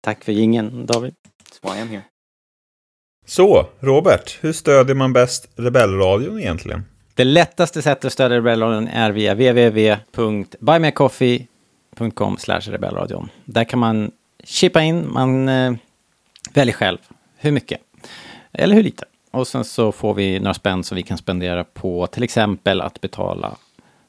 Tack för gingen David. That's why I'm here. Så, Robert, hur stödjer man bäst Rebellradion egentligen? Det lättaste sättet att stödja Rebellradion är via www.buymeacoffee.com rebellradion. Där kan man chippa in, man eh, väljer själv hur mycket eller hur lite. Och sen så får vi några spänn som vi kan spendera på till exempel att betala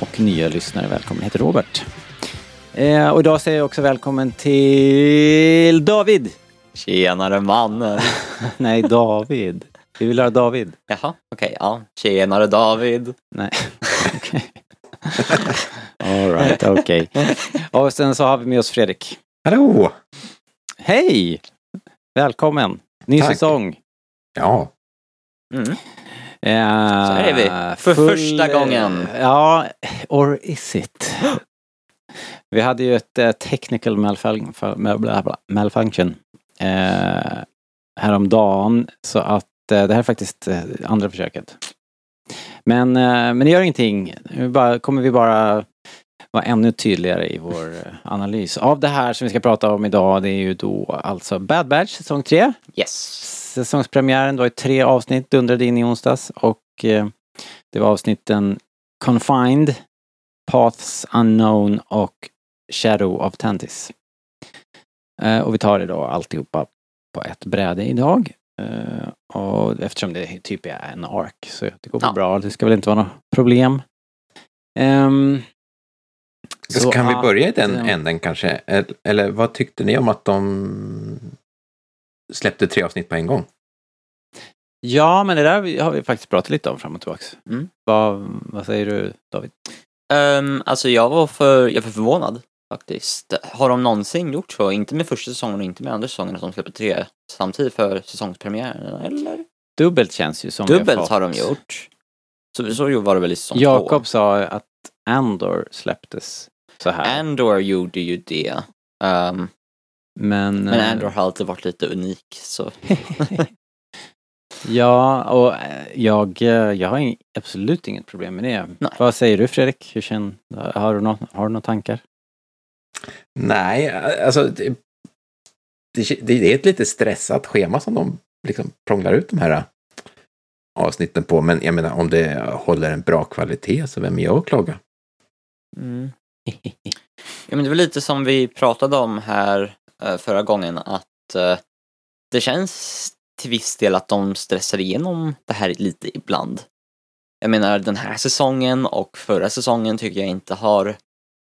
och nya lyssnare välkommen heter Robert. Eh, och idag säger jag också välkommen till David. Tjenare mannen. Nej, David. Vi vill höra David. Jaha, okej, ja. Tjenare David. Nej, okej. All right, okej. Och sen så har vi med oss Fredrik. Hallå! Hej! Välkommen! Ny Tack. säsong. Ja, Mm. Eh, Så är vi. För första gången. Ja, or is it? Vi hade ju ett eh, technical malfunction eh, häromdagen. Så att eh, det här är faktiskt eh, andra försöket. Men, eh, men det gör ingenting. Nu bara, kommer vi bara vara ännu tydligare i vår eh, analys av det här som vi ska prata om idag. Det är ju då alltså Bad Batch säsong 3 Yes. Säsongspremiären. Det var ju tre avsnitt dundrade in i onsdags och eh, det var avsnitten Confined, Paths Unknown och Shadow of Tantis. Eh, och vi tar det då alltihopa på ett bräde idag. Eh, och eftersom det typ är en ark så det går Ja. bra. Det ska väl inte vara något problem. Ehm, så kan vi börja i den änden kanske? Eller, eller vad tyckte ni om att de släppte tre avsnitt på en gång? Ja, men det där har vi faktiskt pratat lite om fram och tillbaks. Mm. Vad, vad säger du David? Um, alltså jag var för, jag var förvånad faktiskt. Har de någonsin gjort så? Inte med första säsongen och inte med andra säsongen att de släpper tre samtidigt för säsongspremiären, eller? Dubbelt känns ju som Dubbelt fått. har de gjort. Så, så var det väl i säsong två? Jakob sa att Andor släpptes så här. Andor gjorde ju det. Um, men men eh, Andor har alltid varit lite unik, så ja, och eh, jag, eh, jag har absolut inget problem med det. Nej. Vad säger du Fredrik? Hur känner, har, du nå- har du några tankar? Nej, alltså det, det, det är ett lite stressat schema som de liksom prånglar ut de här avsnitten på. Men jag menar, om det håller en bra kvalitet så vem är jag att klaga? Mm. Ja, men det var lite som vi pratade om här förra gången att eh, det känns till viss del att de stressar igenom det här lite ibland. Jag menar den här säsongen och förra säsongen tycker jag inte har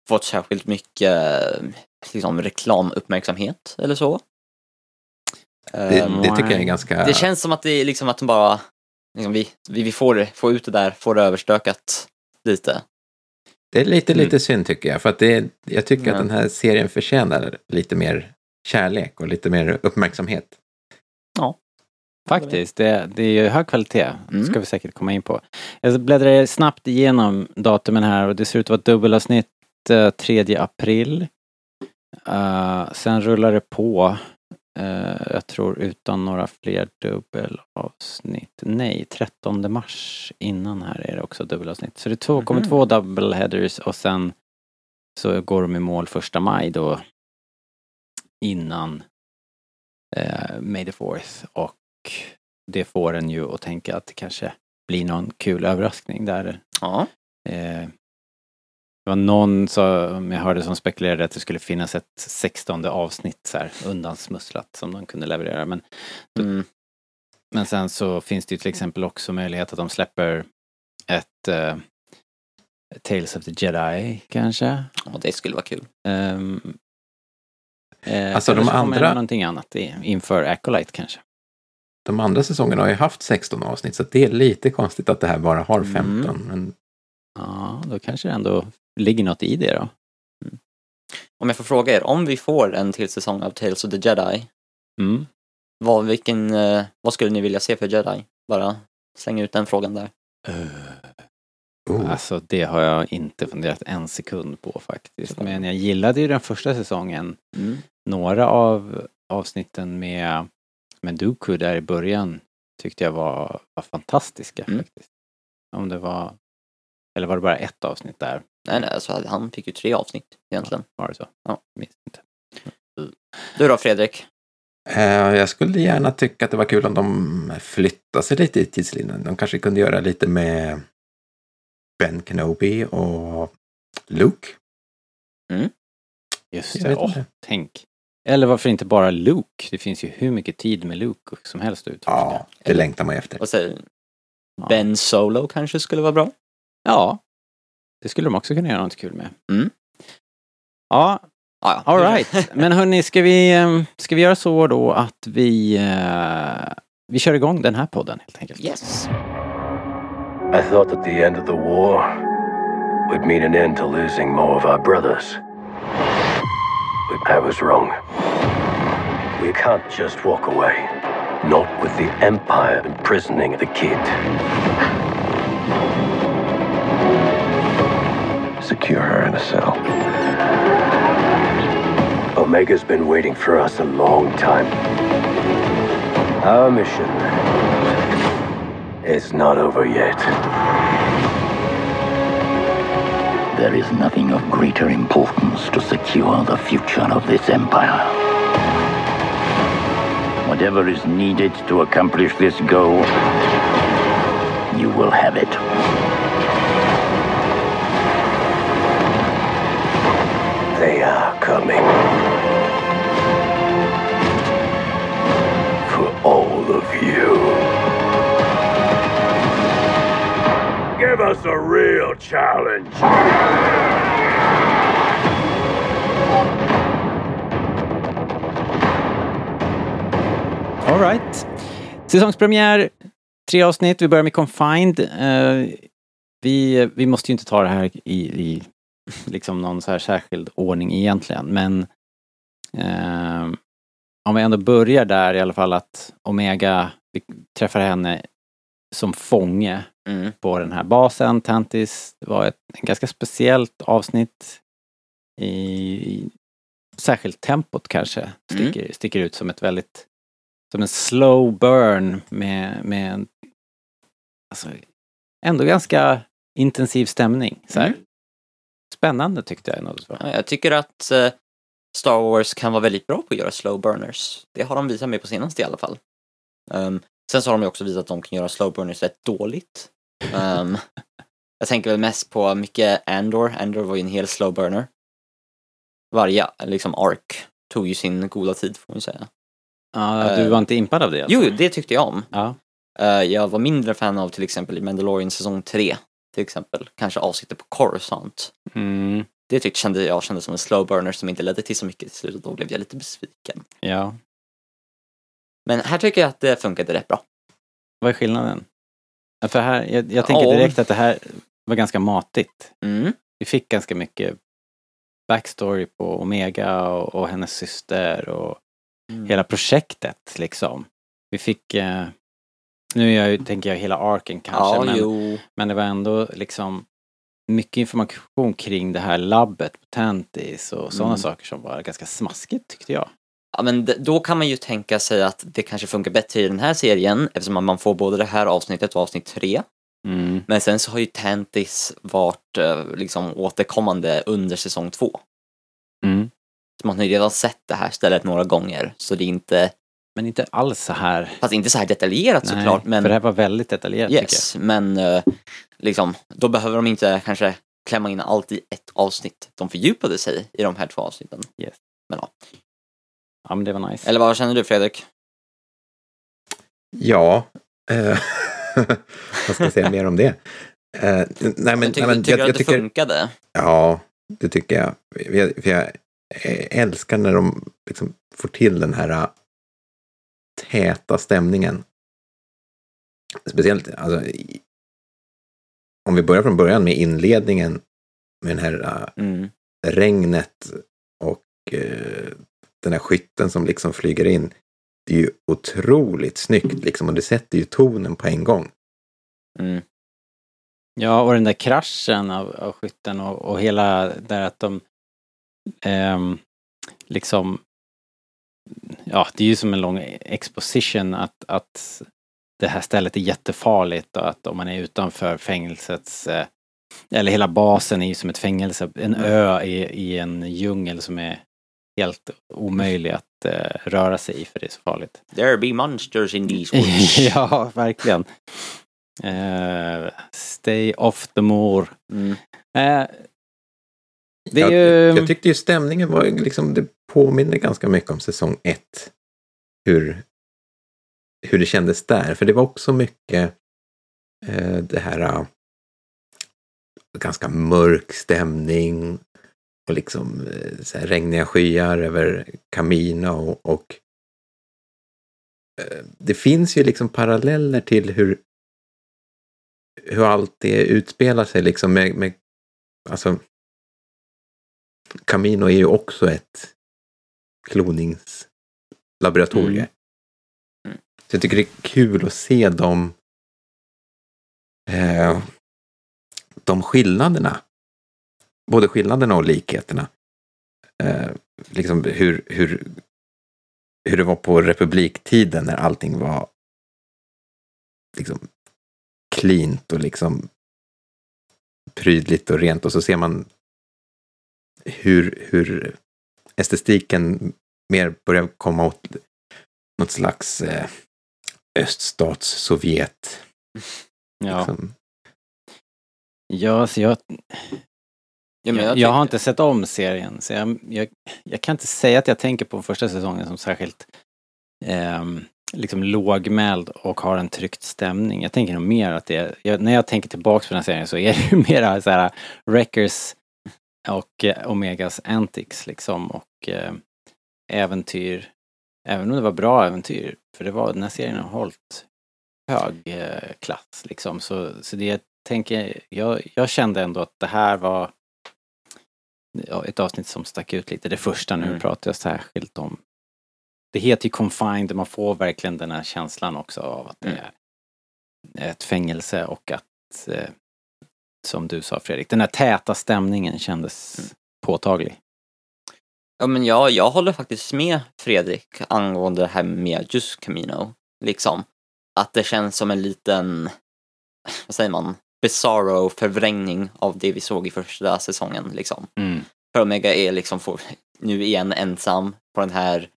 fått särskilt mycket eh, liksom, reklamuppmärksamhet eller så. Det, Ehm, det tycker jag är ganska... det känns som att det är liksom att de bara, liksom, vi, vi, får, får ut det där, får det överstökat lite. Det är lite, Mm. lite synd tycker jag. För att det, jag tycker Ja. att den här serien förtjänar lite mer kärlek och lite mer uppmärksamhet. Faktiskt, det, det är ju hög kvalitet. Det Mm. ska vi säkert komma in på. Jag bläddrar snabbt igenom datumen här och det ser ut att vara dubbelavsnitt eh, 3 april. Eh, sen rullar det på. eh, jag tror utan några fler dubbelavsnitt. Nej, 13 mars innan här är det också dubbelavsnitt. Så det är två, kommer Mhm. två double headers och sen så går de i mål första maj då. Innan eh, May the Fourth och det får en ju att tänka att det kanske blir någon kul överraskning där. Ja. Eh, det var någon som jag hörde som spekulerade att det skulle finnas ett sextonde avsnitt så här undansmusslat som de kunde leverera. Men, Mm. men sen så finns det ju till exempel också möjlighet att de släpper ett eh, Tales of the Jedi kanske. ja, det skulle vara kul. Um, eh, Alltså, eller de andra- någonting annat i- inför Acolyte kanske. De andra säsongerna har ju haft 16 avsnitt, så det är lite konstigt att det här bara har Mm. 15. Men Ja, då kanske det ändå ligger något i det då. Om jag får fråga er, om vi får en till säsong av Tales of the Jedi, Mm. vad, vilken, eh, vad skulle ni vilja se för Jedi? Bara släng ut den frågan där. oh, Alltså det har jag inte funderat en sekund på faktiskt. Men jag gillade ju den första säsongen. Mm. Några av avsnitten med, med Dooku där i början tyckte jag var, var fantastiska Mm. faktiskt. Om det var, eller var det bara ett avsnitt där? Nej, nej, alltså, han fick ju tre avsnitt egentligen. Var det så? Ja. Minns inte. Du då Fredrik? eh, jag skulle gärna tycka att det var kul om de flyttade sig lite i tidslinjen. De kanske kunde göra lite med Ben Kenobi och Luke. Just Jag det, åh, tänk. Eller varför inte bara Luke? Det finns ju hur mycket tid med Luke som helst att utforska. Ja, det längtar man ju efter. Vad säger du? Ja. Ben Solo kanske skulle vara bra? Ja, det skulle de också kunna göra något kul med. Mm. Ja, Ja, all right. Men hörni, ska vi, eh, ska vi göra så då att vi, eh, vi kör igång den här podden helt enkelt? Yes. I thought that the end of the war would mean an end to losing more of our brothers. I was wrong. We can't just walk away. Not with the Empire imprisoning the kid. Secure her in a cell. Omega's been waiting for us a long time. Our mission is not over yet. There is nothing of greater importance to secure the future of this empire. Whatever is needed to accomplish this goal, you will have it. They are coming. For all of you. Give us a real challenge. All right. Säsongspremiär, tre avsnitt. Vi börjar med Confined. Uh, vi, vi måste ju inte ta det här i, i liksom någon så här särskild ordning egentligen, men uh, om vi ändå börjar där i alla fall att Omega, vi träffar henne som fånge Mm. på den här basen. Tantis det var ett ganska speciellt avsnitt i, i särskilt tempot kanske sticker, sticker ut som ett väldigt som en slow burn med, med en alltså, ändå ganska intensiv stämning. Så. Mm. Spännande tyckte jag något. Ja, Jag tycker att eh, Star Wars kan vara väldigt bra på att göra slow burners. Det har de visat mig på senaste i alla fall. Ehm, sen så har de ju också visat att de kan göra slow burners rätt dåligt. Ehm, jag tänker väl mest på mycket Andor. Andor var ju en hel slow burner. Varje liksom ark tog ju sin goda tid får man säga. Ja, du Eh, var inte impad av det? Alltså. Jo, det tyckte jag om. Ja. Eh, jag var mindre fan av till exempel i Mandalorian säsong 3. Till exempel. Kanske avsnittet på Coruscant. Mm, Det tyckte kände jag kändes som en slow burner som inte ledde till så mycket till slut och då blev jag lite besviken. ja. Men här tycker jag att det funkade rätt bra. Vad är skillnaden? För här, jag, jag tänker direkt att det här var ganska matigt. Mm. Vi fick ganska mycket backstory på Omega och, och hennes syster och hela projektet liksom. Vi fick, eh, nu är jag, tänker jag hela arken kanske, Ja, men, jo. men det var ändå liksom mycket information kring det här labbet på och sådana Mm. saker som var ganska smaskigt tyckte jag. Ja, men då kan man ju tänka sig att det kanske funkar bättre i den här serien eftersom man får både det här avsnittet och avsnitt tre. Mm. Men sen så har ju Tantis varit eh, liksom återkommande under säsong två. Mm. Man har ju redan sett det här stället några gånger, så det är inte, Men inte alls så här. fast inte så här detaljerat Nej, såklart, men För det här var väldigt detaljerat yes, men eh, liksom, då behöver de inte kanske klämma in allt i ett avsnitt. De fördjupade sig i de här två avsnitten. Yes. Men ja. Jag. Ja, men det var nice. Eller vad känner du Fredrik? Ja, eh, vad ska jag säga mer om det? Eh, nej, men, tycker, nej, men tycker du jag, att jag det tycker, funkade? ja, det tycker jag. För jag, för jag älskar när de liksom får till den här äh, täta stämningen. Speciellt, alltså, i- om vi börjar från början med inledningen med den här äh, Mm. regnet och eh, den här skytten som liksom flyger in. Det är ju otroligt snyggt liksom och det sätter ju tonen på en gång. Mm. Ja, och den där kraschen av, av skytten och, och hela där att de ehm, liksom Ja, det är ju som en lång exposition att, att det här stället är jättefarligt och att om man är utanför fängelsets eh, eller hela basen är ju som ett fängelse, en ö i, i en djungel som är helt omöjlig att eh, röra sig i för det är så farligt. There be monsters in these woods. ja, verkligen. Eh, stay off the moor. Mm. Eh, det är jag, ju... jag tyckte ju stämningen var ju liksom, det påminner ganska mycket om säsong ett. Hur, hur det kändes där. För det var också mycket eh, det här ganska mörk stämning och liksom eh, så här regniga skyar över Camino och, och eh, det finns ju liksom paralleller till hur hur allt det utspelar sig liksom med, med alltså Camino är ju också ett kloningslaboratorie. Mm. Mm. Så jag tycker det är kul att se de, eh, de skillnaderna. Både skillnaderna och likheterna. Eh, liksom hur, hur, hur det var på republiktiden när allting var liksom cleant och liksom prydligt och rent och så ser man hur, hur estetiken mer börjar komma åt något slags eh, öststats-Sovjet. ja. Liksom. ja, så jag, Ja, men jag, jag har tycker- inte sett om serien, så jag, jag, jag kan inte säga att jag tänker på första säsongen som särskilt ehm, liksom lågmäld och har en tryckt stämning. Jag tänker nog mer att det är, jag, när jag tänker tillbaks på den här serien så är det ju mera så här Wreckers och eh, Omegas Antics liksom och eh, äventyr. Även om det var bra äventyr, för det var, den här serien har hållit hög eh, klass liksom. Så, så det jag tänker, jag, jag kände ändå att det här var ett avsnitt som stack ut lite. Det första nu Mm. pratar jag särskilt om. Det heter ju Confined, man får verkligen den här känslan också av att det Mm. är ett fängelse och att, eh, som du sa Fredrik, den här täta stämningen kändes Mm. påtaglig. Ja men jag, jag håller faktiskt med Fredrik angående det här med just Camino. Liksom. Att det känns som en liten, vad säger man, bizarro förvrängning av det vi såg i första säsongen liksom. För Omega är liksom får, nu igen ensam på den här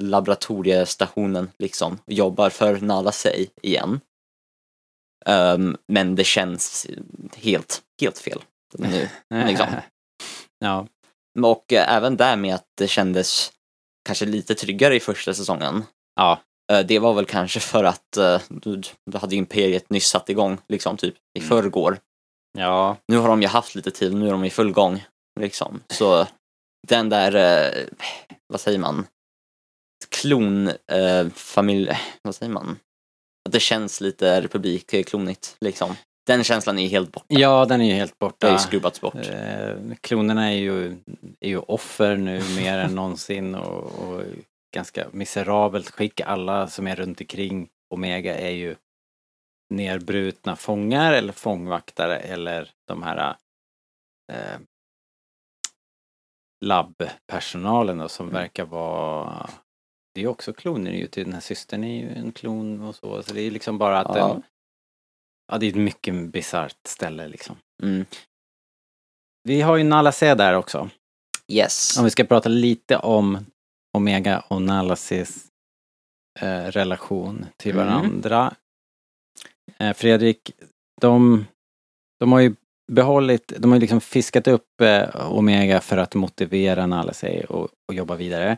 laboratoriestationen liksom. och Jobbar för Nala sig igen. Ehm, men det känns helt, helt fel nu. Liksom. ja, Och eh, även där med att det kändes kanske lite tryggare i första säsongen. ja, Det var väl kanske för att eh, du, du hade Imperiet nyss satt igång, liksom typ i Mm. förrgår. ja, Nu har de ju haft lite tid, nu är de i full gång. Liksom. Så den där, eh, vad säger man, klon, eh, vad säger man? Att det känns lite republikklonigt, liksom. Den känslan är helt borta. ja, den är ju helt Det har borta. ju skrubbats bort. Eh, klonerna är ju, är ju offer nu mer än någonsin och, och ganska miserabelt skick. Alla som är runt omkring Omega är ju nerbrutna fångar eller fångvaktare eller de här eh, labbpersonalen då, som verkar vara det är också kloner ju till den här systern är ju en klon och så. Så det är liksom bara att Ja. den, ja det är ett mycket bisarrt ställe liksom. Mm. Vi har ju Nala C där också. Yes. Om vi ska prata lite om Omega och Nalasis eh, relation till Mm. varandra. Eh, Fredrik, de, de har ju behållit, de har ju liksom fiskat upp eh, Omega för att motivera Nalasej och, och jobba vidare.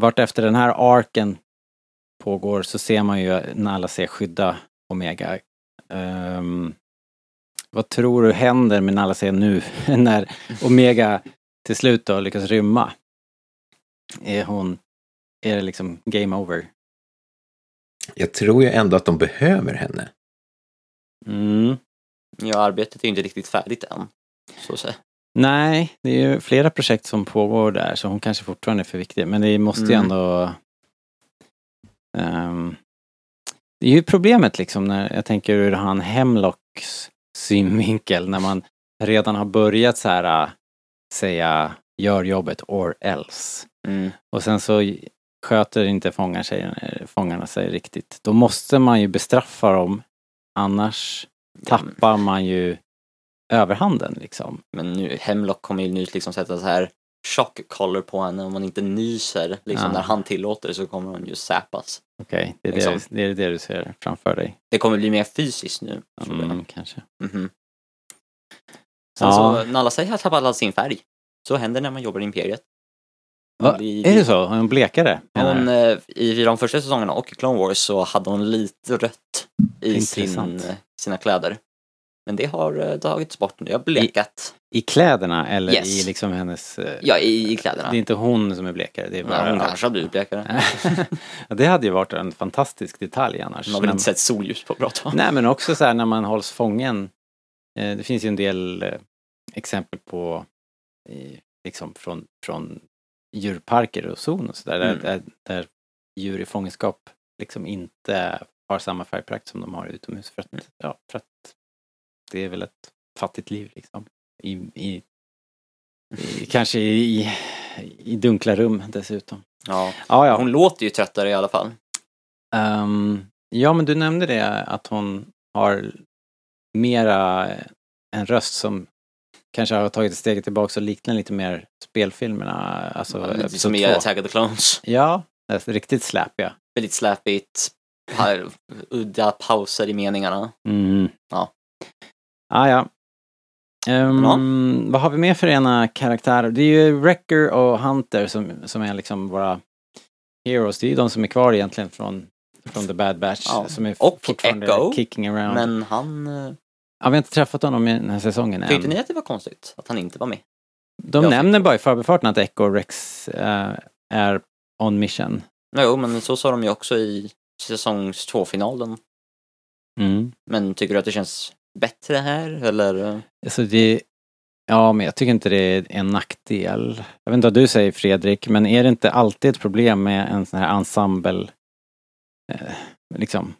Vart efter den här arken pågår så ser man ju Nalasej skydda Omega. Ehm, vad tror du händer med Nalasej nu när Omega till slut då lyckas rymma? Är hon, är det liksom game over? Jag tror ju ändå att de behöver henne. Mm. Ja, arbetet är ju inte riktigt färdigt än. Så att säga. Nej, det är ju flera projekt som pågår där så hon kanske fortfarande är för viktig. Men det måste ju Mm. ändå... ehm, det är ju problemet liksom när jag tänker ur han Hemlocks synvinkel när man redan har börjat så här äh, säga gör jobbet or else. Mm. Och sen så sköter inte fångar sig, fångarna sig riktigt. Då måste man ju bestraffa dem. Annars tappar man ju överhanden liksom. Men nu, Hemlock kommer ju nu liksom sätta så här shock collar på henne om hon inte nyser. Liksom Ja. när han tillåter så kommer hon ju säpas. Okej, det, är Liksom. det, det är det du ser framför dig. Det kommer bli mer fysiskt nu. Mm, kanske. Mhm. Sen Ja. så, Nala säger har tappat all sin färg. Så händer när man jobbar i Imperiet. Va? blir- Är det så? Hon blekare? Hon, eh, I de första säsongerna och i Clone Wars så hade hon lite rött i sin, eh, sina kläder. Men det har eh, tagits bort nu. Det har blekat. I kläderna eller Yes. i liksom hennes... eh, Ja, i, i kläderna. Det är inte hon som är blekare, det är bara... Ja, hon kanske har blivit blekare. Det hade ju varit en fantastisk detalj annars. Hon har väl inte sett solljus på bra tag. Nej men också så här när man hålls fången. Eh, det finns ju en del eh, exempel på i, liksom från, från djurparker och zon och sådär. Mm. Där, där, djur i fångenskap liksom inte har samma färgprakt som de har utomhus. För att, ja, för att det är väl ett fattigt liv liksom. I, i, i, kanske i, i dunkla rum dessutom. Ja. Ja, ja. Hon låter ju tröttare i alla fall. Ehm, ja, men du nämnde det att hon har mera en röst som kanske har tagit ett steg tillbaka och liknar lite mer spelfilmerna. Alltså, Ja, lite som i. Attack of the Clones. Ja, alltså, riktigt släpiga. Väldigt släpigt. pa- Udda pauser i meningarna. Mm. Ja. Ah, ja. Ehm, Ja. Vad har vi mer för ena karaktärer? Det är ju Wrecker och Hunter som, som är liksom våra heroes. Det är ju de som är kvar egentligen från, från The Bad Batch. Ja. Som är Och fortfarande Echo. kicking around. Men han... Ja, vi har inte träffat honom i den här säsongen än. Tyckte ni att det var konstigt att han inte var med? De Jag nämner bara i förbifarten att Echo Rex eh, är on mission. Jo, men så sa de ju också i säsongs två-finalen. Mm. Men tycker du att det känns bättre här, eller? Alltså det, ja, men jag tycker inte det är en nackdel. Jag vet inte vad du säger Fredrik, men är det inte alltid ett problem med en sån här ensemble, eh, liksom,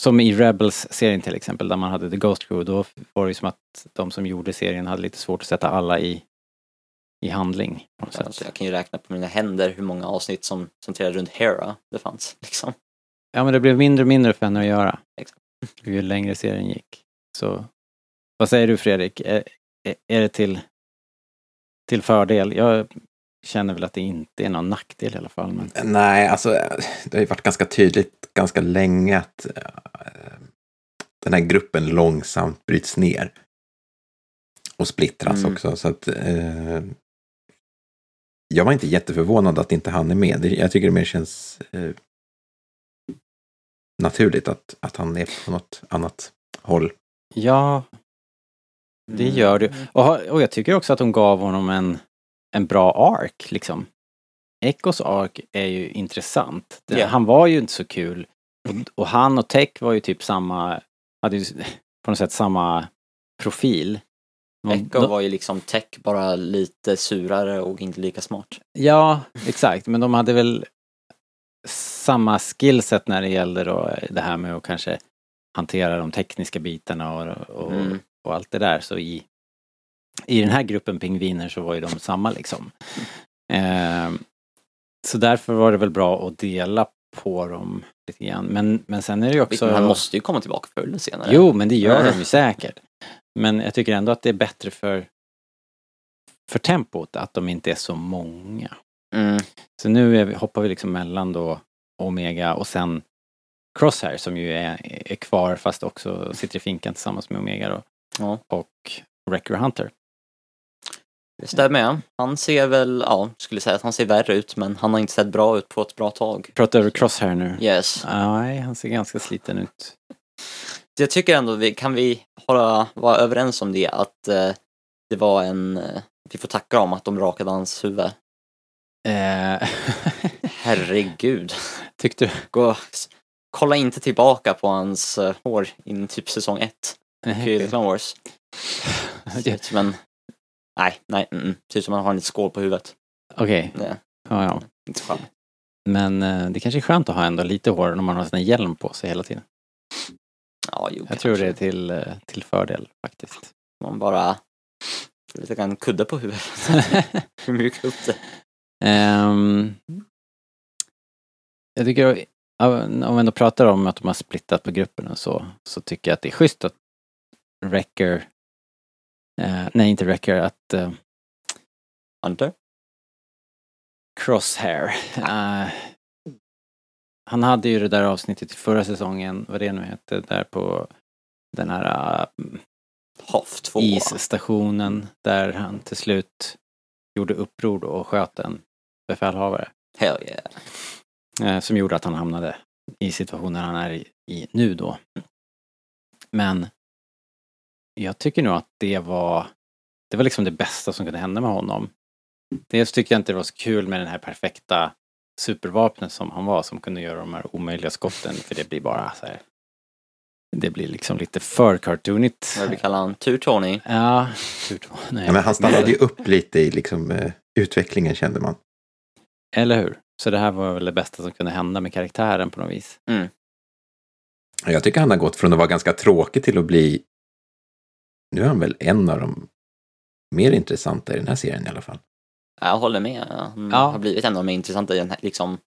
som i Rebels-serien till exempel, där man hade The Ghost Crew, då var det ju som att de som gjorde serien hade lite svårt att sätta alla i, i handling. sätt. Alltså, jag kan ju räkna på mina händer hur många avsnitt som centrerar runt Hera det fanns. Liksom. Ja, men det blev mindre och mindre för henne att göra. Exakt. Ju längre serien gick. Så, vad säger du Fredrik? Är- är det till, till fördel? Jag känner väl att det inte är någon nackdel i alla fall. Men... Nej, alltså det har ju varit ganska tydligt ganska länge att eh, den här gruppen långsamt bryts ner. Och splittras Mm. också. Så att eh, jag var inte jätteförvånad att inte han är med. Det- Jag tycker det mer känns eh, naturligt att, att han är på något annat håll. Ja, det gör du. Och, ha- och jag tycker också att de gav honom en, en bra ark liksom. Echos ark är ju intressant. Det- Ja. Han var ju inte så kul. Och, och han och Tech var ju typ samma, hade ju på något sätt samma profil. Echo var ju liksom tech, bara lite surare och inte lika smart. Ja, exakt. Men de hade väl samma skillset när det gällde då det här med att kanske hantera de tekniska bitarna och, och, Mm. och allt det där. Så i, i den här gruppen pingviner så var ju de samma liksom. Eh, så därför var det väl bra att dela på dem lite grann. Men, men sen är det ju också... Han måste ju komma tillbaka förr eller senare. Jo, men det gör de ju säkert. Men jag tycker ändå att det är bättre för för tempot att de inte är så många. Mm. Så nu vi, hoppar vi liksom mellan då Omega och sen Crosshair som ju är, är kvar fast också sitter i finkan tillsammans med Omega då. Ja. Och Wrecker Hunter. Det stämmer. Han ser väl, ja, skulle säga att han ser värre ut men han har inte sett bra ut på ett bra tag. Pratar över Crosshair nu? Yes. Nej, han ser ganska sliten ut. Jag tycker ändå, vi, kan vi hålla, vara överens om det att eh, det var en, eh, vi får tacka dem att de rakade hans huvud. Eh, Herregud. tyckte du? Gå, kolla inte tillbaka på hans eh, hår in typ säsong ett Clone Wars. Ser ut som en, nej, nej, mm, mm. ser ut som han har en skål på huvudet. Okej, Nej, ja, ja. inte skönt. Men eh, det kanske är skönt att ha ändå lite hår när man har sin hjälm på sig hela tiden. Ja, jo, Jag tror det är kanske. till, eh, till fördel faktiskt. Man bara, lite en kudde på huvudet. Hur mjuka upp det. Ehm, jag tycker, om vi ändå pratar om att de har splittat på gruppen och så, så tycker jag att det är schysst att Wrecker, eh, nej inte Wrecker, att eh, Hunter? Crosshair, eh, han hade ju det där avsnittet i förra säsongen, vad det nu hette, där på den här 2. isstationen där han till slut gjorde uppror då och sköt en befälhavare. Hell yeah. eh, som gjorde att han hamnade i situationen han är i, i nu då. Men jag tycker nog att det var, det var liksom det bästa som kunde hända med honom. Dels tyckte jag inte det var så kul med den här perfekta supervapnet som han var som kunde göra de här omöjliga skotten för det blir bara så här. Det blir liksom lite för cartoonigt. Vad vi kallar han? Tur Tony. Ja, tur då. Nej. Ja, men han stannade ju upp lite i liksom, eh, utvecklingen kände man. Eller hur? Så det här var väl det bästa som kunde hända med karaktären på något vis. Jag tycker han har gått från att vara ganska tråkig till att bli... Nu är han väl en av de mer intressanta i den här serien i alla fall. Jag håller med. Han Ja. har blivit en av de mer intressanta i den här, liksom.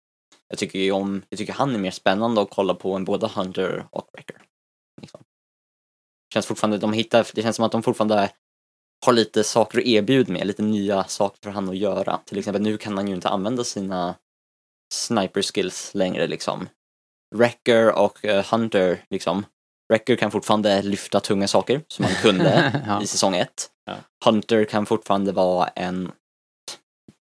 Jag tycker ju om, jag tycker han är mer spännande att kolla på än både Hunter och Wrecker. Liksom. Känns fortfarande, de hittar, det känns som att de fortfarande har lite saker att erbjuda med, lite nya saker för han att göra. Till exempel nu kan han ju inte använda sina sniper skills längre liksom. Wrecker och eh, Hunter liksom. Wrecker kan fortfarande lyfta tunga saker som han kunde Ja. i säsong ett. Ja. Hunter kan fortfarande vara en,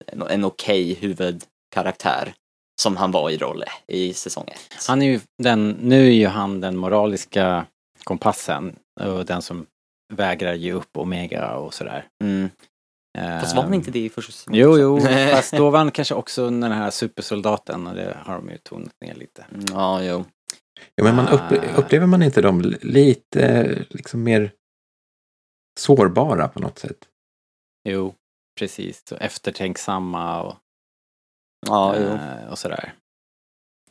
en, en okej huvudkaraktär som han var i roll i säsong ett. Han är ju den, nu är ju han den moraliska kompassen och den som vägrar ge upp Omega och sådär. Mm. Fast var han inte det i första säsongen? Jo, jo, fast då var han kanske också den här supersoldaten och det har de ju tonat ner lite. Mm, Ja, jo. Ja, men man Ah. upple- upplever man inte dem li- lite liksom mer sårbara på något sätt? Jo, precis. Så eftertänksamma och, Ja, eh, och sådär.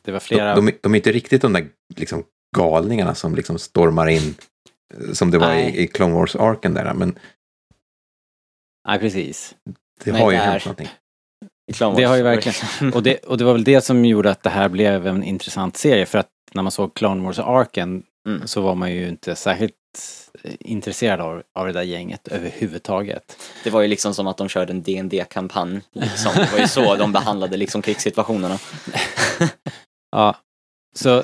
Det var De, flera... de, de är inte riktigt de där liksom, galningarna som liksom stormar in eh, som det var Nej. i, i Clone Wars-arken där. Men Nej, precis. det Nej, har ju där. hänt någonting. Det har ju verkligen- Och det, och det var väl det som gjorde att det här blev en intressant serie för att när man såg Clone Wars-arken Mm. så var man ju inte särskilt eh, intresserad av, av det där gänget överhuvudtaget. Det var ju liksom som att de körde en dd kampanj liksom. Det var ju så de behandlade liksom krigssituationerna. Ja, så,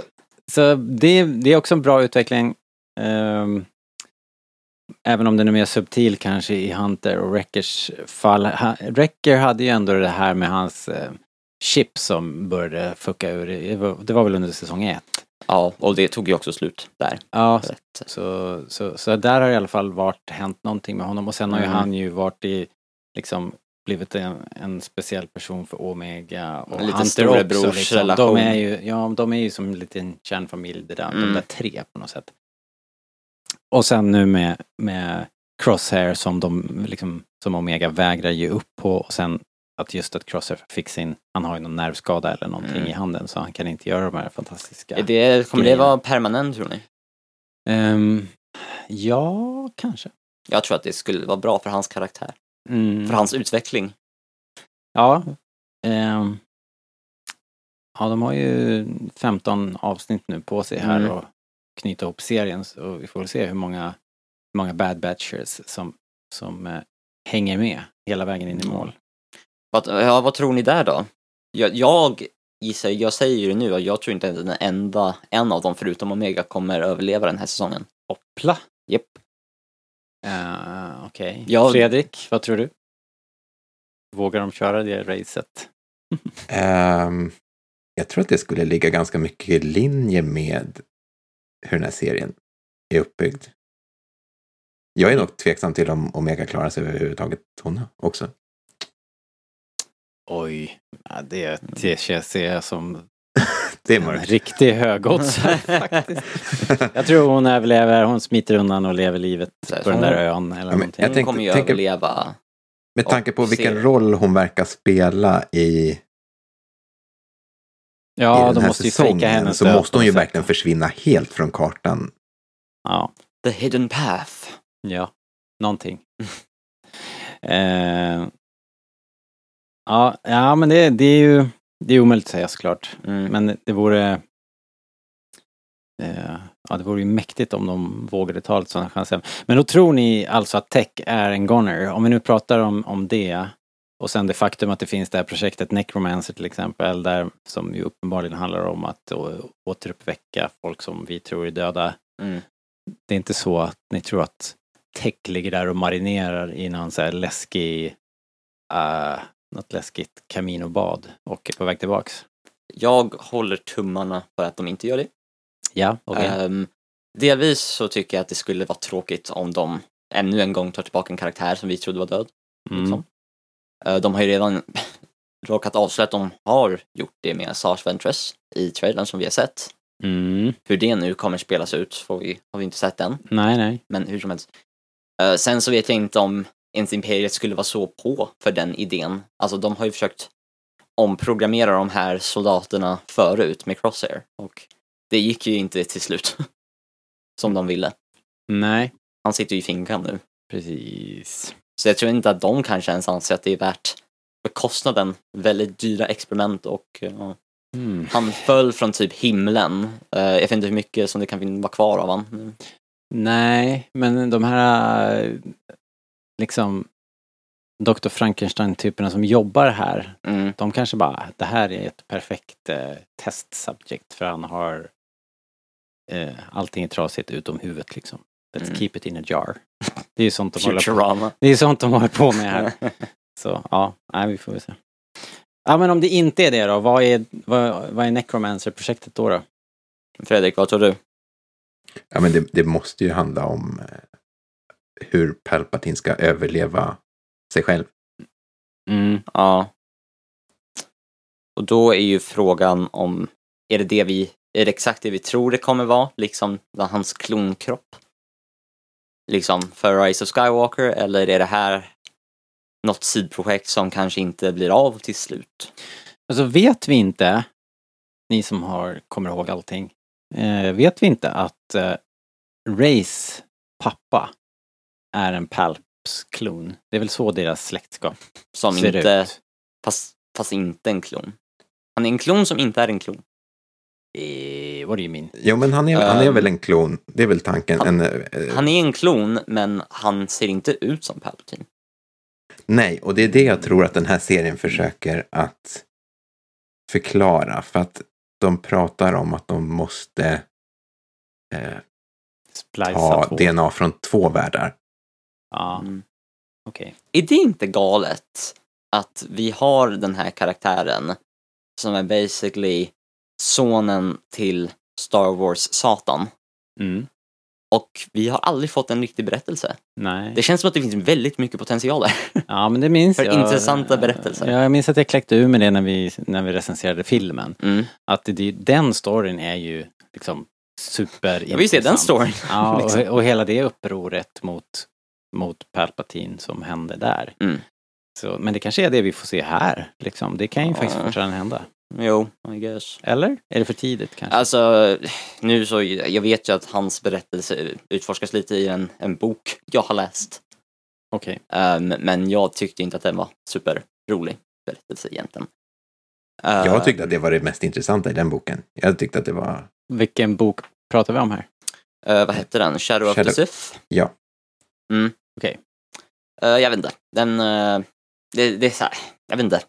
så det, det är också en bra utveckling. Ehm, även om den är mer subtil kanske i Hunter och Wreckers fall. Ha, Wrecker hade ju ändå det här med hans eh, chip som började fucka ur. Det var, väl under säsong ett. Ja, och det tog ju också slut där. Ja, För att, så, så, så där har i alla fall varit, hänt någonting med honom och sen har ju Mm. han ju varit i, liksom blivit en, en speciell person för Omega och Lite Hunter också. Liksom. De är ju, ja, de är ju som en liten kärnfamilj det där, de Mm. där tre på något sätt. Och sen nu med, med Crosshair som de liksom, som Omega vägrar ge upp på och sen att just att Crosshair fick sin, han har ju någon nervskada eller någonting Mm. i handen så han kan inte göra de här fantastiska. det, kommer det grejerna. vara permanent tror ni? Ehm, ja, kanske. Jag tror att det skulle vara bra för hans karaktär. Mm. För hans utveckling. Ja. ehm, ja, de har ju 15 avsnitt nu på sig här Mm. och knyta ihop serien. Så vi får väl se hur många, hur många Bad Batchers som, som eh, hänger med hela vägen in i mål. Vad, ja, vad tror ni där då? Jag, jag gissar, jag säger ju det nu, att jag tror inte att den enda, en av dem förutom Omega kommer överleva den här säsongen. Hoppla! Japp. Uh, Okej. Jag- Fredrik, vad tror du? Vågar de köra det racet? Ehm, jag tror att det skulle ligga ganska mycket i linje med hur den här serien är uppbyggd. Jag är nog tveksam till om Omega klarar sig överhuvudtaget hon också. Oj, ja, det, det känns jag som Det är en riktig högoddsare faktiskt. Jag tror hon överlever, hon smiter undan och lever livet Så på den hon- där ön eller Ja, men någonting. jag Hon tänkte- kommer ju tänker- överleva. Med tanke på vilken ser- roll hon verkar spela i, i ja, den de här måste ju fejka säsongen hennes så måste hon ju verkligen försvinna helt från kartan. Ja, The hidden path. ja, någonting. eh, ja, ja, men det, det är ju det är omöjligt att säga såklart. Mm. Men det vore... Eh, ja, det vore ju mäktigt om de vågade ta lite sådana chanser. Men då tror ni alltså att tech är en goner? Om vi nu pratar om, om det och sen det faktum att det finns det här projektet Necromancer till exempel, där som ju uppenbarligen handlar om att å, återuppväcka folk som vi tror är döda. Mm. Det är inte så att ni tror att tech ligger där och marinerar i någon så här läskig, uh, något läskigt kaminobad och är på väg tillbaks? Jag håller tummarna för att de inte gör det. Ja, okej. Ehm, delvis så tycker jag att det skulle vara tråkigt om de ännu en gång tar tillbaka en karaktär som vi trodde var död. Mm. Liksom. Eh, de har ju redan råkat avslöja att de har gjort det med Sars Ventress i trailern som vi har sett. Mm. Hur det nu kommer spelas ut får vi, har vi inte sett än, Nej, nej. men hur som helst. Eh, sen så vet jag inte om ens Imperiet skulle vara så på för den idén. Alltså de har ju försökt omprogrammera de här soldaterna förut med Crosshair och det gick ju inte till slut som de ville. Nej, Han sitter ju i finkan nu. precis. Så jag tror inte att de kanske ens anser att det är värt kostnaden. Väldigt dyra experiment och ja, Mm. han föll från typ himlen. Eh, jag vet inte hur mycket som det kan vara kvar av han. Nej, men de här liksom Dr. Frankenstein-typerna som jobbar här, Mm. de kanske bara, det här är ett perfekt eh, testsubject för han har eh, allting är trasigt utom huvudet liksom. Let's Mm. keep it in a jar. Det är ju sånt de håller på. Det är sånt de håller på med här. Så ja, nej, vi får väl se. Ja, men om det inte är det då, vad är, vad, vad är Necromancer-projektet då? då? Fredrik, vad tror du? Ja, men det, det måste ju handla om eh, hur Palpatine ska överleva sig själv. Mm. Ja. Och då är ju frågan om, är det det vi, är det exakt det vi tror det kommer vara, liksom hans klonkropp? Liksom för Rise of Skywalker, eller är det här något sidprojekt som kanske inte blir av till slut? Alltså vet vi inte, ni som har, kommer ihåg allting, eh, vet vi inte att eh, Rays pappa är en Palps-klon? Det är väl så deras släktskap Som ser inte, ut? fast, fast inte en klon. Han är en klon som inte är en klon. Eh, what do you mean? Jo, men han är, han är Um, väl en klon. Det är väl tanken. han- en, eh, Han är en klon, men han ser inte ut som Palpatine. Nej, och det är det jag tror att den här serien försöker att förklara. För att de pratar om att de måste eh, ta två? DNA från två världar. Ja, Mm. okej. Är det inte galet att vi har den här karaktären som är basically sonen till Star Wars-Satan Mm. och vi har aldrig fått en riktig berättelse. Nej. Det känns som att det finns väldigt mycket potential där. Ja, men det minns För jag. intressanta berättelser. Ja, jag minns att jag kläckte ur med det när vi, när vi recenserade filmen. Mm. Att det, den storyn är ju liksom super Ja, visst är den storyn. Ja, liksom. och, och hela det upproret mot, mot Palpatine som hände där. Mm. Så, men det kanske är det vi får se här. Liksom. Det kan ju Ja. faktiskt fortfarande hända. Jo, I guess. Eller? Är det för tidigt kanske? Alltså, nu så, jag vet ju att hans berättelse utforskas lite i en, en bok jag har läst. Okej. Um, men jag tyckte inte att den var superrolig berättelse egentligen. Uh, Jag tyckte att det var det mest intressanta i den boken. Jag tyckte att det var, Vilken bok pratar vi om här? Eh, vad hette den? Shadow, of Shadow- the Sith? ja. Mm. Okej. Eh, jag vet inte. Den, eh, det, det är så här, jag vet inte.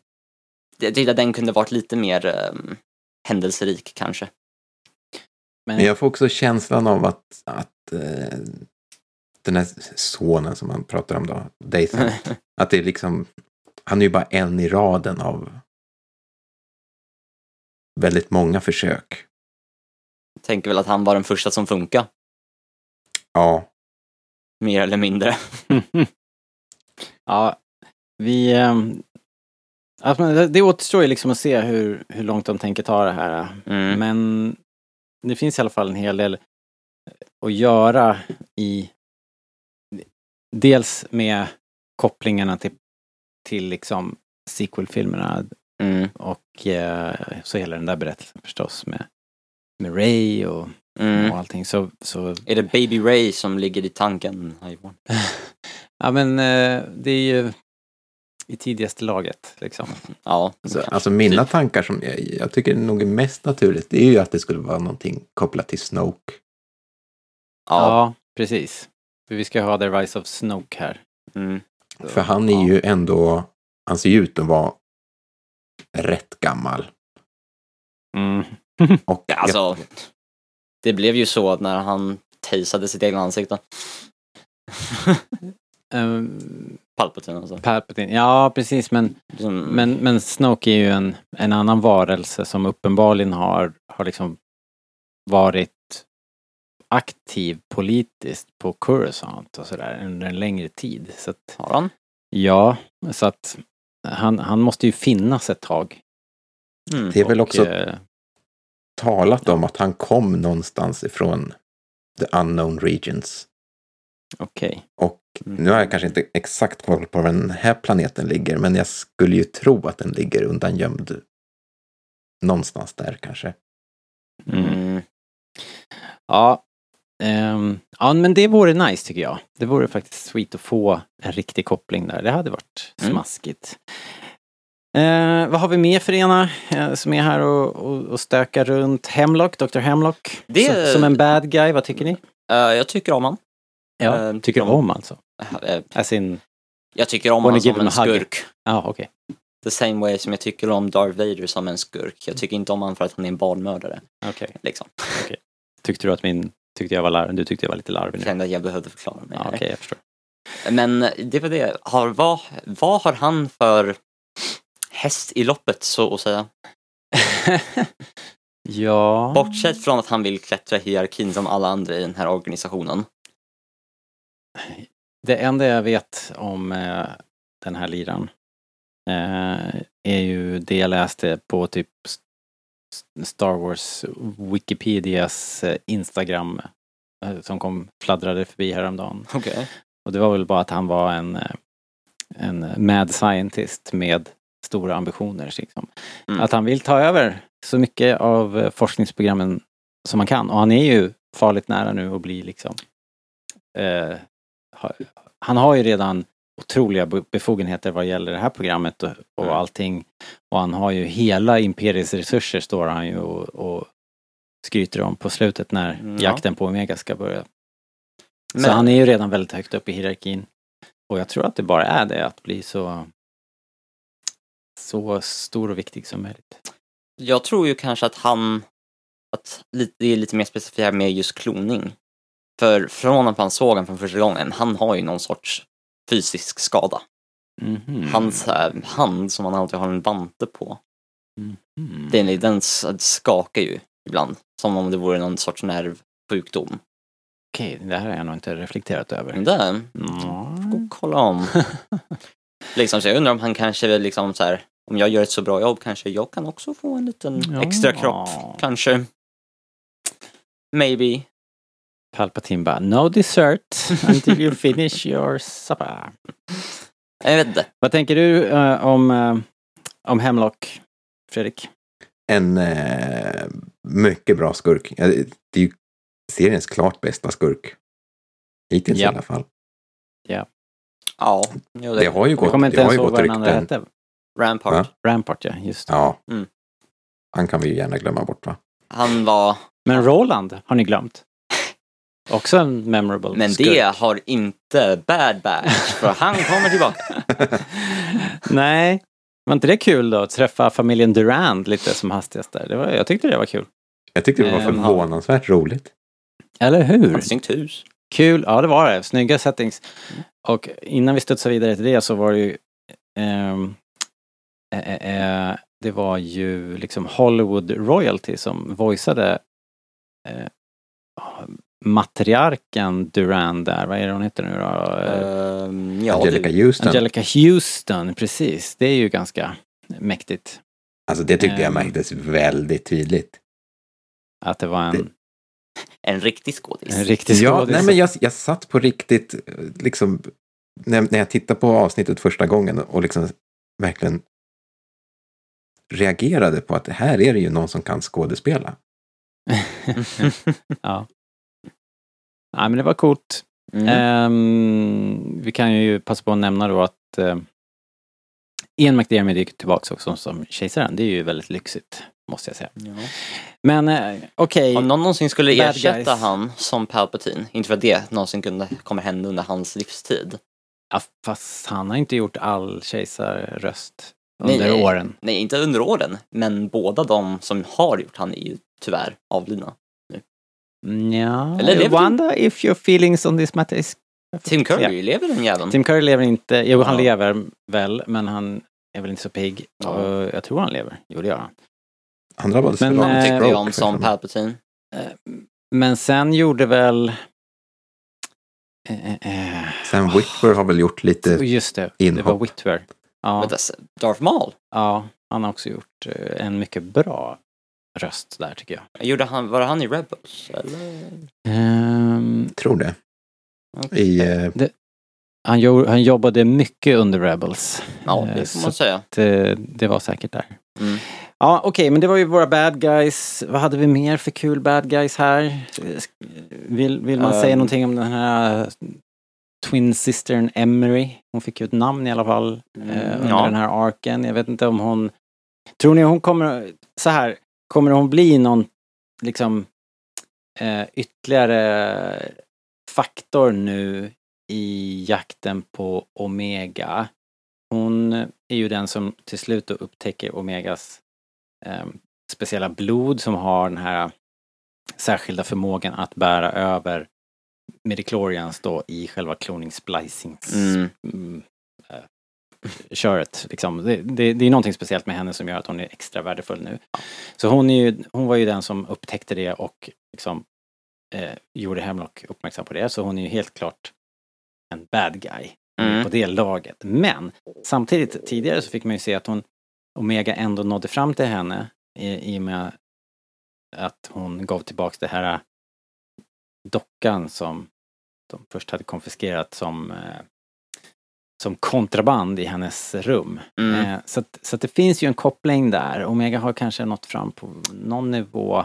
Jag tyckte att den kunde varit lite mer um, händelserik kanske. Men jag får också känslan av att, att eh, den här sonen som man pratar om då, Dathan, att det är liksom, han är ju bara en i raden av väldigt många försök. Tänker väl att han var den första som funkar, Ja, mer eller mindre. ja, vi... ehm, Alltså, det återstår ju liksom att se hur, hur långt de tänker ta det här. Mm. Men det finns i alla fall en hel del att göra i... Dels med kopplingarna till, till liksom sequel-filmerna Mm. och eh, så hela den där berättelsen förstås med, med Ray och, Mm. och allting. Så, så Är det Baby Ray som ligger i tanken? Ja men eh, det är ju i tidigaste laget liksom. Ja, alltså, alltså mina Typ. tankar som jag, jag tycker nog är mest naturligt, det är ju att det skulle vara någonting kopplat till Snoke. Ja, Ja. precis. För vi ska ha The Rise of Snoke här. Mm. Så, För han är ja. ju ändå, han ser ju ut att vara rätt gammal. Mm. Och alltså, det blev ju så att när han tasade sitt egna ansikte. Ehm, Palpatine alltså. Palpatine, ja precis men, Liksom, men, men Snoke är ju en, en annan varelse som uppenbarligen har, har liksom varit aktiv politiskt på Coruscant och sådär under en längre tid. Så att, Har han? ja, så att han, han måste ju finnas ett tag. Mm. det är väl Och, också eh, talat om att han kom någonstans ifrån the unknown regions. Okej. Och Mm. nu har jag kanske inte exakt koll på var den här planeten ligger, men jag skulle ju tro att den ligger undangömd någonstans där kanske. Mm. Mm. Ja. ehm, ja, men det vore nice tycker jag. Det vore faktiskt sweet att få en riktig koppling där. Det hade varit Mm. Eh, vad har vi mer för ena eh, som är här och, och, och stökar runt? Hemlock, Dr. Hemlock. Det- Som, som en bad guy, vad tycker ni? Eh, jag tycker om han. Ja, Eh, tycker de- om alltså? Eh, As in, Jag tycker om honom som en skurk. ja okej. The same way som jag tycker om Darth Vader som en skurk. Jag tycker inte om honom för att han är en barnmördare. Okej. Liksom. Tyckte du att min, tyckte jag var larvig? Du tyckte jag var lite larvig Jag nu? kände att jag behövde förklara mig. Här. okej, jag förstår. Men det var det. Har, vad, vad har han för häst i loppet så att säga? ja. Bortsett från att han vill klättra i hierarkin som alla andra i den här organisationen. Det enda jag vet om eh, den här liran eh, är ju det jag läste på typ Star Wars Wikipedias eh, Instagram eh, som kom fladdrade förbi häromdagen. Okej. Och det var väl bara att han var en, eh, en mad scientist med stora ambitioner. Liksom. Mm. Att han vill ta över så mycket av eh, forskningsprogrammen som han kan. Och han är ju farligt nära nu att bli liksom eh, ha, han har ju redan otroliga be- befogenheter vad gäller det här programmet och, och Mm. allting. Och han har ju hela imperiets resurser står han ju och, och skryter om på slutet när Mm, ja. jakten på Omega ska börja. Men, Så han är ju redan väldigt högt upp i hierarkin. Och jag tror att det bara är det att bli så så stor och viktig som möjligt. Jag tror ju kanske att han, att det är lite mer specifikt med just kloning. För från att man såg honom från första gången, han har ju någon sorts fysisk skada. Mhm. Hans äh, hand som han alltid har en vante på, Mhm. den, den s- skakar ju ibland. Som om det vore någon sorts nervsjukdom. Okej, det här har jag nog inte reflekterat över. Det, Mm. gå och kolla om. liksom, så jag undrar om han kanske vill liksom så här, om jag gör ett så bra jobb kanske jag kan också få en liten Ja. extra kropp. Kanske. Maybe. Palpatine bara, no dessert until you finish your supper. Jag vet inte. Vad tänker du eh, om, uh, om Hemlock, Fredrik? En eh, mycket bra skurk. Ja, Det det är ju seriens klart bästa skurk. Hittills Ja. i alla fall. Ja, jo, Det har ju Jag gått, kommer inte det har ens ju ihåg gått vad den andra rykten. hette. Rampart. Va? Rampart ja, just det. Ja. Mm. Han kan vi ju gärna glömma bort va? Han var, Men Roland har ni glömt? Också en memorable Men skurk. det har inte Bad Batch, för han kommer tillbaka. Nej, var inte det kul då? Att träffa familjen Durand lite som hastigast där. Det var, jag tyckte det var kul. Jag tyckte det var Ehm, förvånansvärt roligt. Eller hur? Ett snyggt hus. Kul, ja det var det. Snygga settings. Och innan vi studsar vidare till det så var det ju ehm, eh, eh, eh, det var ju liksom Hollywood Royalty som voiceade eh, matriarken Durand där. Vad är det hon heter nu då? Ehm, ja, Angelica det, Houston. Angelica Houston, precis. Det är ju ganska mäktigt. Alltså det tyckte jag Ehm. märktes väldigt tydligt. Att det var en, Det- en riktig skådis. en riktig Ja, skådis. nej men jag, jag satt på riktigt, eh, liksom, när, när jag tittade på avsnittet första gången och liksom verkligen reagerade på att det här är det ju någon som kan skådespela. ja. Nej men det var coolt. Mm. Ehm, vi kan ju passa på att nämna då att uh, Ian McDiarmid gick tillbaka också som kejsaren. Det är ju väldigt lyxigt, måste jag säga. Ja. Men eh, okej, Om någon någonsin skulle Bad ersätta guys. han som Palpatine, inte för att det någonsin kunde, kommer hända under hans livstid. ja, fast han har inte gjort all kejsarröst under nej. åren. Nej, inte under åren, men båda de som har gjort han är ju tyvärr avlidna. Ja, Eller I lever wonder if your feelings on this matter is... Tim Curry, lever den jäveln? Tim Curry lever inte, jo han Ja. lever väl, men han är väl inte så pigg. Ja. Och jag tror han lever, jo det gör han. Han drabbades Men, för eh, Vad tycker vi om som för- Palpatine? Eh, Men sen gjorde väl... Eh, eh, Sam Witwer har väl gjort lite just det, det inhopp. var Whitwer. Ja, Darth Maul? ja, han har också gjort en mycket bra röst där tycker jag. Gjorde han, var han i Rebels? Eller? Ehm, tror det. Okej. I, eh, han, jo, han jobbade mycket under Rebels. Ja, det får man säga. att, eh, det var säkert där. Mm. Ja, okej, men det var ju våra bad guys. Vad hade vi mer för kul bad guys här? Vill, vill man säga Ehm. någonting om den här Twin Sistern Emery? Hon fick ju ett namn i alla fall Mm, eh, under ja. den här arken. Jag vet inte om hon... Tror ni hon kommer... Så här, kommer hon bli någon liksom eh, ytterligare faktor nu i jakten på Omega? Hon är ju den som till slut upptäcker Omegas eh, speciella blod som har den här särskilda förmågan att bära över midichlorians då i själva cloning splicings Mm. mm, eh, köret. Liksom. Det, det, det är någonting speciellt med henne som gör att hon är extra värdefull nu. Så hon, är ju, hon var ju den som upptäckte det och liksom, eh, gjorde Hemlock uppmärksam på det. Så hon är ju helt klart en bad guy Mm. på det laget. Men samtidigt tidigare så fick man ju se att hon Omega ändå nådde fram till henne i, i och med att hon gav tillbaks det här äh, dockan som de först hade konfiskerat som eh, som kontraband i hennes rum. Mm. Eh, så att, så att det finns ju en koppling där. Omega har kanske nått fram på någon nivå.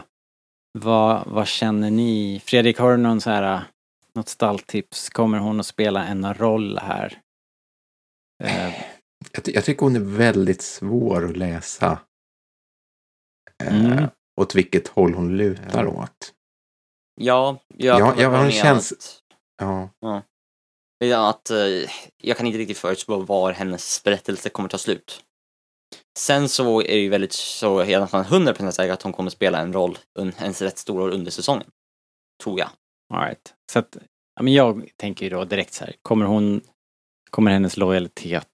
Vad, vad känner ni? Fredrik, har du någon så här, äh, något stalltips? Kommer hon att spela en roll här? Eh, jag, ty- jag tycker hon är väldigt svår att läsa. Eh, Mm. Åt vilket håll hon lutar åt. Ja, jag Ja, kan väl jag har en med käns- att- Ja, Ja, att eh, jag kan inte riktigt förutspå var hennes berättelse kommer ta slut. Sen så är det ju väldigt så, jag är nästan 100% säker att hon kommer spela en roll, en, en rätt stor roll under säsongen. Tror jag. All right. Så att, ja, men jag tänker ju då direkt så här, kommer hon, kommer hennes lojalitet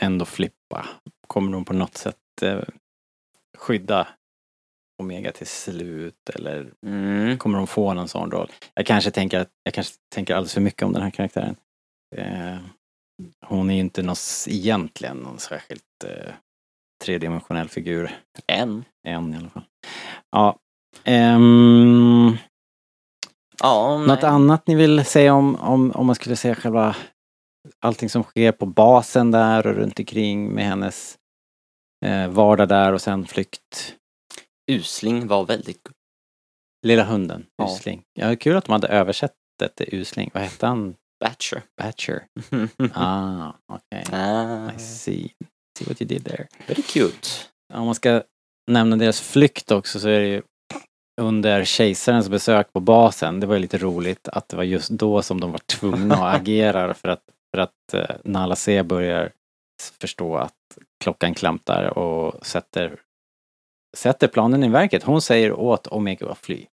ändå flippa? Kommer hon på något sätt eh, skydda Omega till slut eller Mm. kommer hon få någon sån roll? Jag kanske tänker att, jag kanske tänker alldeles för mycket om den här karaktären. Eh, hon är ju inte någon, egentligen någon särskilt eh, tredimensionell figur. En. Än i alla fall. Ja. ehm, Ja, Något annat ni vill säga om, om, om man skulle säga själva allting som sker på basen där och runt omkring med hennes eh, vardag där och sen flykt. Usling var väldigt Lilla hunden, Ja. Usling. Ja, kul att de hade översatt det till Usling. Vad hette han? Batcher. Batcher. Ah, okej. ah, I see. See what you did there. very cute. Om man ska nämna deras flykt också så är det ju under kejsarens besök på basen, det var ju lite roligt att det var just då som de var tvungna att agera för att, för att eh, Nala C börjar förstå att klockan klamtar och sätter, sätter planen i verket. Hon säger åt Omega att fly.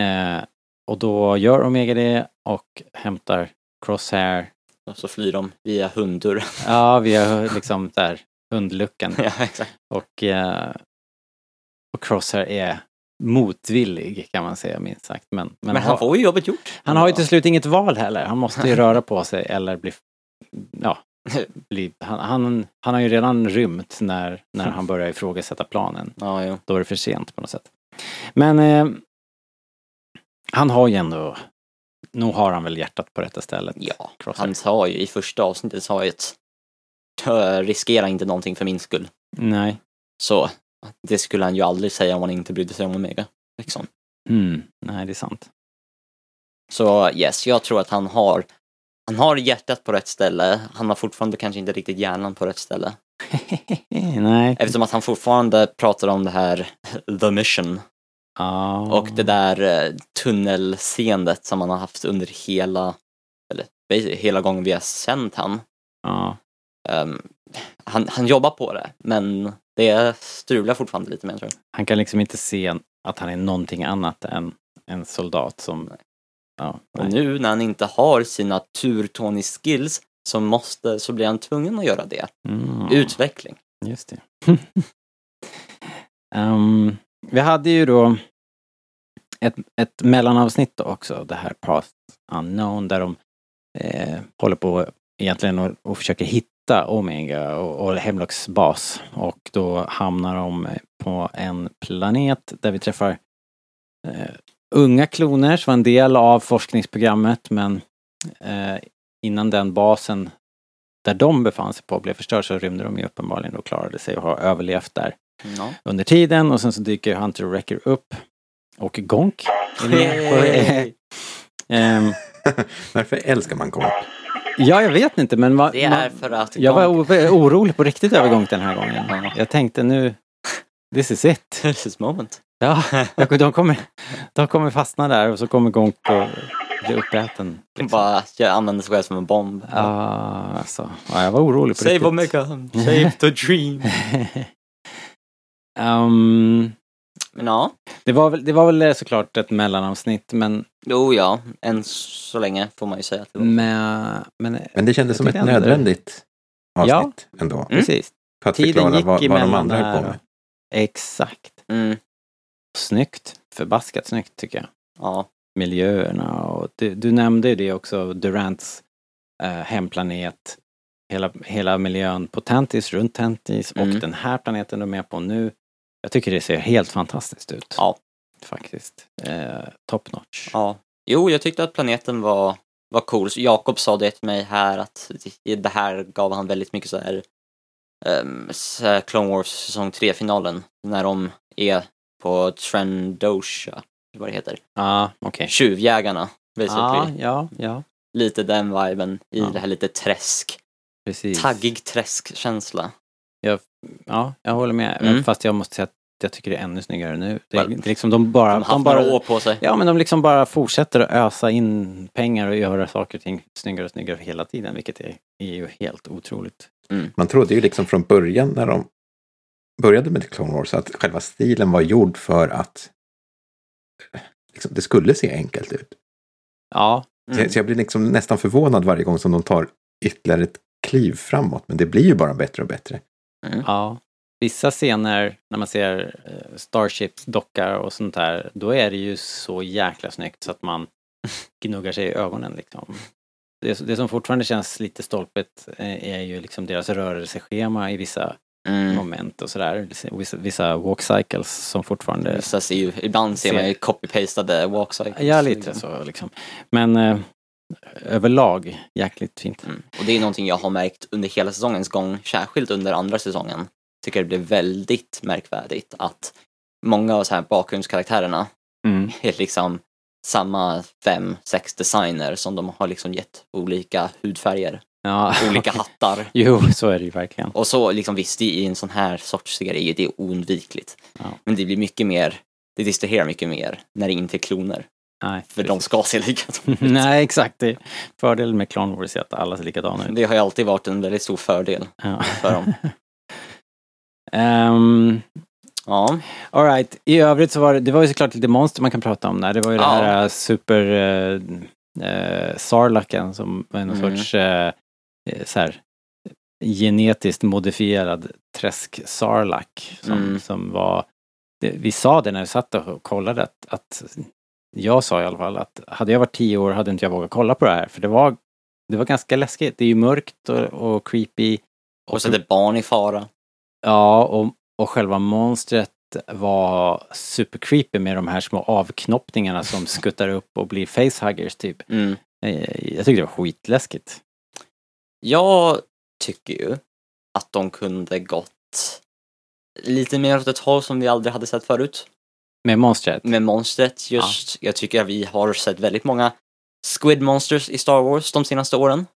Eh, och då gör Omega det och hämtar Crosshair, Och så flyr de via hunddörren. ja via liksom där hundluckan. ja, exakt. Och, eh, och Crosshair är motvillig kan man säga minst sagt. Men, men, Men han har- får ju jobbet gjort. han har ju till slut inget val heller. Han måste ju röra på sig eller bli... Ja, bli, han, han, han har ju redan rymt när, när han börjar ifrågasätta planen. Ja, jo. Då är det för sent på något sätt. Men eh, han har ju ändå... Nog har han väl hjärtat på rätta stället. Ja, Crosshair. han sa ju i första avsnittet sa ju att "Jag riskerar inte någonting för min skull. Nej. Så det skulle han ju aldrig säga om han inte brydde sig om Omega. Liksom. Mm, nej, det är sant. Så yes, jag tror att han har han har hjärtat på rätt ställe. Han har fortfarande kanske inte riktigt hjärnan på rätt ställe. nej. Eftersom att han fortfarande pratar om det här the mission Ja. och det där eh, tunnelseendet som han har haft under hela, eller hela gången vi har sänt han. Ja. Ehm, han, han jobbar på det, men det strular fortfarande lite med tror jag. Han kan liksom inte se att han är någonting annat än en soldat som... Ja, Och nu när han inte har sina tur-Tony-skills så måste, så blir han tvungen att göra det. Mm, Utveckling. Just det. Ehm, vi hade ju då ett, ett mellanavsnitt också, det här Past Unknown, där de eh, håller på egentligen och, och försöker hitta Omega och, och Hemlocks bas. Och då hamnar de på en planet där vi träffar eh, unga kloner som var en del av forskningsprogrammet men eh, innan den basen där de befann sig på blev förstörd så rymde de ju uppenbarligen och klarade sig och har överlevt där Ja. under tiden och sen så dyker Hunter och Wrecker upp och Gonk Ehm, Varför älskar man Gonk? Ja, jag vet inte men va, Det är för att jag var orolig på riktigt över Gonk den här gången. Ja. Jag tänkte nu, this is it. This is moment. Ja, de kommer, de kommer fastna där och så kommer Gonk och bli uppäten. liksom. Bara jag använder sig själv som en bomb. Ja, alltså. Ja, jag var orolig på Save riktigt. Omega, save the dream. um, Men ja, det, var väl, det var väl såklart ett mellanavsnitt men, jo ja, än så länge får man ju säga att det var. men, men Men det kändes som ett tyckte ändå- nödvändigt Ja. avsnitt ändå. Mm. precis. För att Tiden förklara gick vad, vad de andra höll på och- med. Exakt. Mm, Snyggt. Förbaskat snyggt tycker jag. ja, miljöerna och du, du nämnde ju det också, Durants eh, hemplanet, hela, hela miljön på Tantis, runt Tantis och Mm. den här planeten du är med på nu. Jag tycker det ser helt fantastiskt ut. Ja. Faktiskt. Eh, top notch. ja. Jo, jag tyckte att planeten var, var cool. Så Jakob sa det till mig här att det här gav han väldigt mycket så här um, Clone Wars säsong 3-finalen. När de är på Trendosha, vad det heter. Ja, okej. Tjuvjägarna, basically. ja, ja, Lite den viben i Ja. det här lite träsk. precis. Taggig träskkänsla. Ja, jag håller med. Mm. Fast jag måste säga att jag tycker det är ännu snyggare nu. Det, Väl, det är liksom de bara... De har haft bara några år på sig. Ja, men de liksom bara fortsätter att ösa in pengar och göra saker och ting snyggare och snyggare hela tiden, vilket är, är ju helt otroligt. Man trodde ju liksom från början när de började med The Clone Wars att själva stilen var gjord för att liksom, det skulle se enkelt ut. Ja, Så, Mm. så jag blir liksom nästan förvånad varje gång som de tar ytterligare ett kliv framåt. Men det blir ju bara bättre och bättre. Ja. Vissa scener när man ser eh, Starships dockar och sånt där, då är det ju så jäkla snyggt så att man gnuggar sig i ögonen liksom. Det, det som fortfarande känns lite stolpigt eh, är ju liksom deras rörelseschema i vissa Mm. moment och sådär. Vissa, vissa walk cycles som fortfarande Vissa ser ju, ibland ser man ju copy-pastade walkcycles. Ja, lite så liksom. Men eh, överlag jäkligt fint. Mm. Och det är någonting jag har märkt under hela säsongens gång, särskilt under andra säsongen. Tycker det blev väldigt märkvärdigt att många av så här bakgrundskaraktärerna Mm. är liksom samma fem, sex designer som de har liksom gett olika hudfärger, Ja, olika hattar. Jo, så är det ju verkligen. Och så liksom visst, i en sån här sorts serie, det är oundvikligt. Ja. Men det blir mycket mer det distraherar mycket mer när det inte är kloner. Nej, För de ska se likadana ut. Nej, exakt. Det är fördelen med Clone Wars är att alla ser likadana ut. Det har ju alltid varit en väldigt stor fördel Ja. för dem. Um, Ja, all right. I övrigt så var det, det var ju såklart lite monster man kan prata om där. Det var ju Ja. det här eh, super uh, uh, Sarlaken som var någon Mm. sorts uh, så här, genetiskt modifierad träsk-sarlak som, Mm. som var det, vi sa det när vi satt och kollade att, att jag sa i alla fall att hade jag varit tio år hade inte jag vågat kolla på det här för det var det var ganska läskigt. Det är ju mörkt och, och creepy. och sätter barn i fara. Ja, och, och själva monstret var super creepy med de här små avknoppningarna som skuttar upp och blir facehuggers typ. Mm. Eh, Jag tyckte det var skitläskigt. Jag tycker ju att de kunde gått lite mer åt ett håll som vi aldrig hade sett förut. Med monstret. Med monstret just. Jag tycker att vi har sett väldigt många Squid Monsters i Star Wars de senaste åren.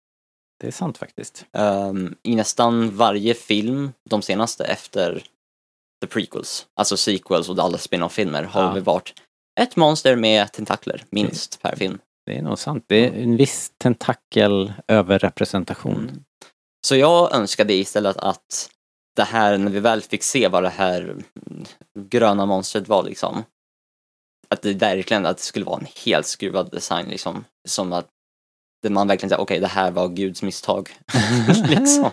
Det är sant faktiskt. Ehm, I nästan varje film de senaste efter the prequels, alltså sequels och alla spin-off-filmer har Ja. det varit ett monster med tentakler, minst per film. Det är nog sant. Det är en viss tentakel överrepresentation. Mm. Så jag önskade istället att det här, när vi väl fick se vad det här gröna monstret var liksom, att det verkligen att det skulle vara en helt skruvad design liksom, som att man verkligen säger, okej det här var Guds misstag. liksom.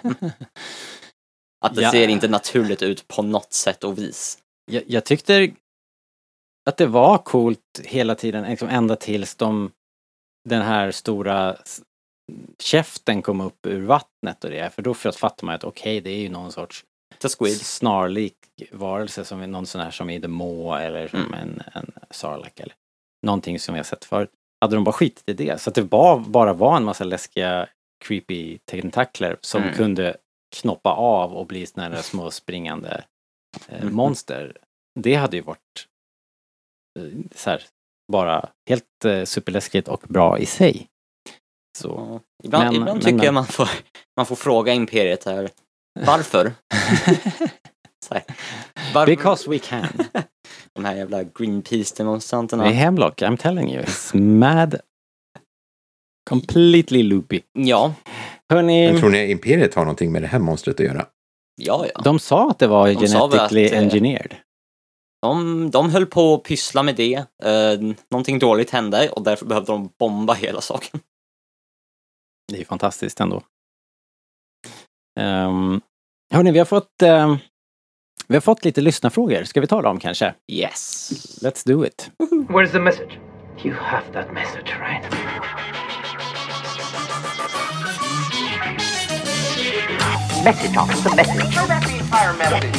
Att det Ja. ser inte naturligt ut på något sätt och vis. Jag, jag tyckte att det var coolt hela tiden, liksom ända tills de, den här stora käften kom upp ur vattnet och det. För då fattar man att okej, det är ju någon sorts The Squid. snarlik varelse som är någon sån här som i The Maw eller som Mm. en, en Sarlacc eller någonting som vi har sett förut. Hade de bara skitit i det, så att det var, bara var en massa läskiga creepy tentakler som Mm. kunde knoppa av och bli såna här små springande eh, Mhm. monster. Det hade ju varit eh, så här, bara helt eh, superläskigt och bra i sig. Så. Ibland, Men- ibland men- tycker men- jag man får, man får fråga Imperiet här, varför? Varför Because we can. de här jävla Greenpeace-demonstranterna. Det är Hemlock, I'm telling you. It's mad. Completely loopy. Ja, Hörni, Men tror ni Imperiet har någonting med det här monstret att göra? ja, ja. de sa att det var De genetically att, eh, engineered. De, de höll på att pyssla med det. Uh, någonting dåligt hände och därför behövde de bomba hela saken. Det är fantastiskt ändå. Um, hörni, vi har fått ehm, vi har fått lite lyssnarfrågor. Ska vi ta dem kanske? Yes. Let's do it. Where's the message? You have that message, right? Message, message. Back the entire message.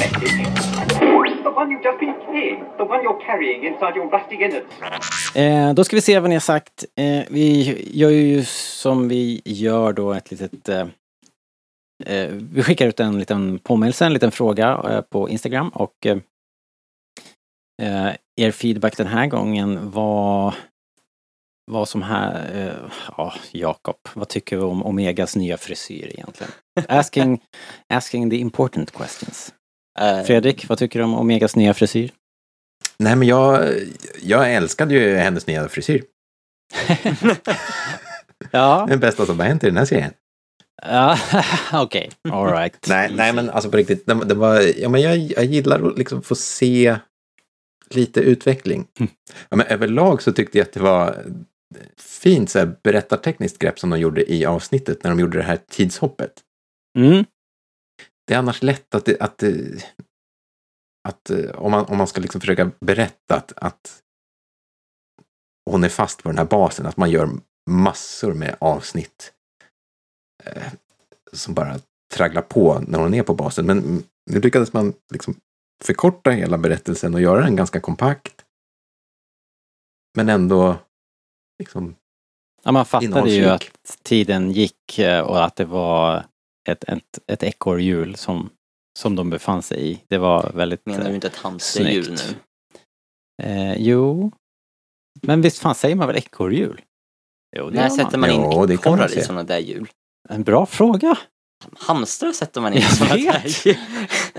The one you've just been carrying. The one you're carrying inside your rusty innards. Eh, då ska vi se vad ni har sagt. Eh, vi gör ju som vi gör då ett litet... Eh, vi skickar ut en liten påminnelse, en liten fråga eh, på Instagram och eh, eh, er feedback den här gången var vad som här... Eh, ja, Jakob, vad tycker du om Omegas nya frisyr egentligen? Asking, asking the important questions. Eh, Fredrik, vad tycker du om Omegas nya frisyr? Nej, men jag, jag älskade ju hennes nya frisyr. Ja, Den bästa som har hänt i den här serien. Ja okej, all right. Nej, nej men alltså på riktigt, det, det var, ja, men jag, jag gillar att liksom få se lite utveckling. Ja, men överlag så tyckte jag att det var fint så här, berättartekniskt grepp som de gjorde i avsnittet när de gjorde det här tidshoppet. Mm. Det är annars lätt att, det, att, det- att om, man, om man ska liksom försöka berätta att, att hon är fast på den här basen, att man gör massor med avsnitt som bara tragglar på när hon är på basen. Men nu lyckades man liksom förkorta hela berättelsen och göra den ganska kompakt. Men ändå liksom Ja, man fattade ju att tiden gick eh, och att det var ett, ett, ett ekorrhjul som, som de befann sig i. Det var väldigt... menar du eh, inte ett hamsterdjur nu? Eh, jo. Men visst fan säger man väl ekorrhjul? Jo, det När sätter man. man in ekorrar i sådana där hjul? En bra fråga. Hamstrar sätter man in där hjul.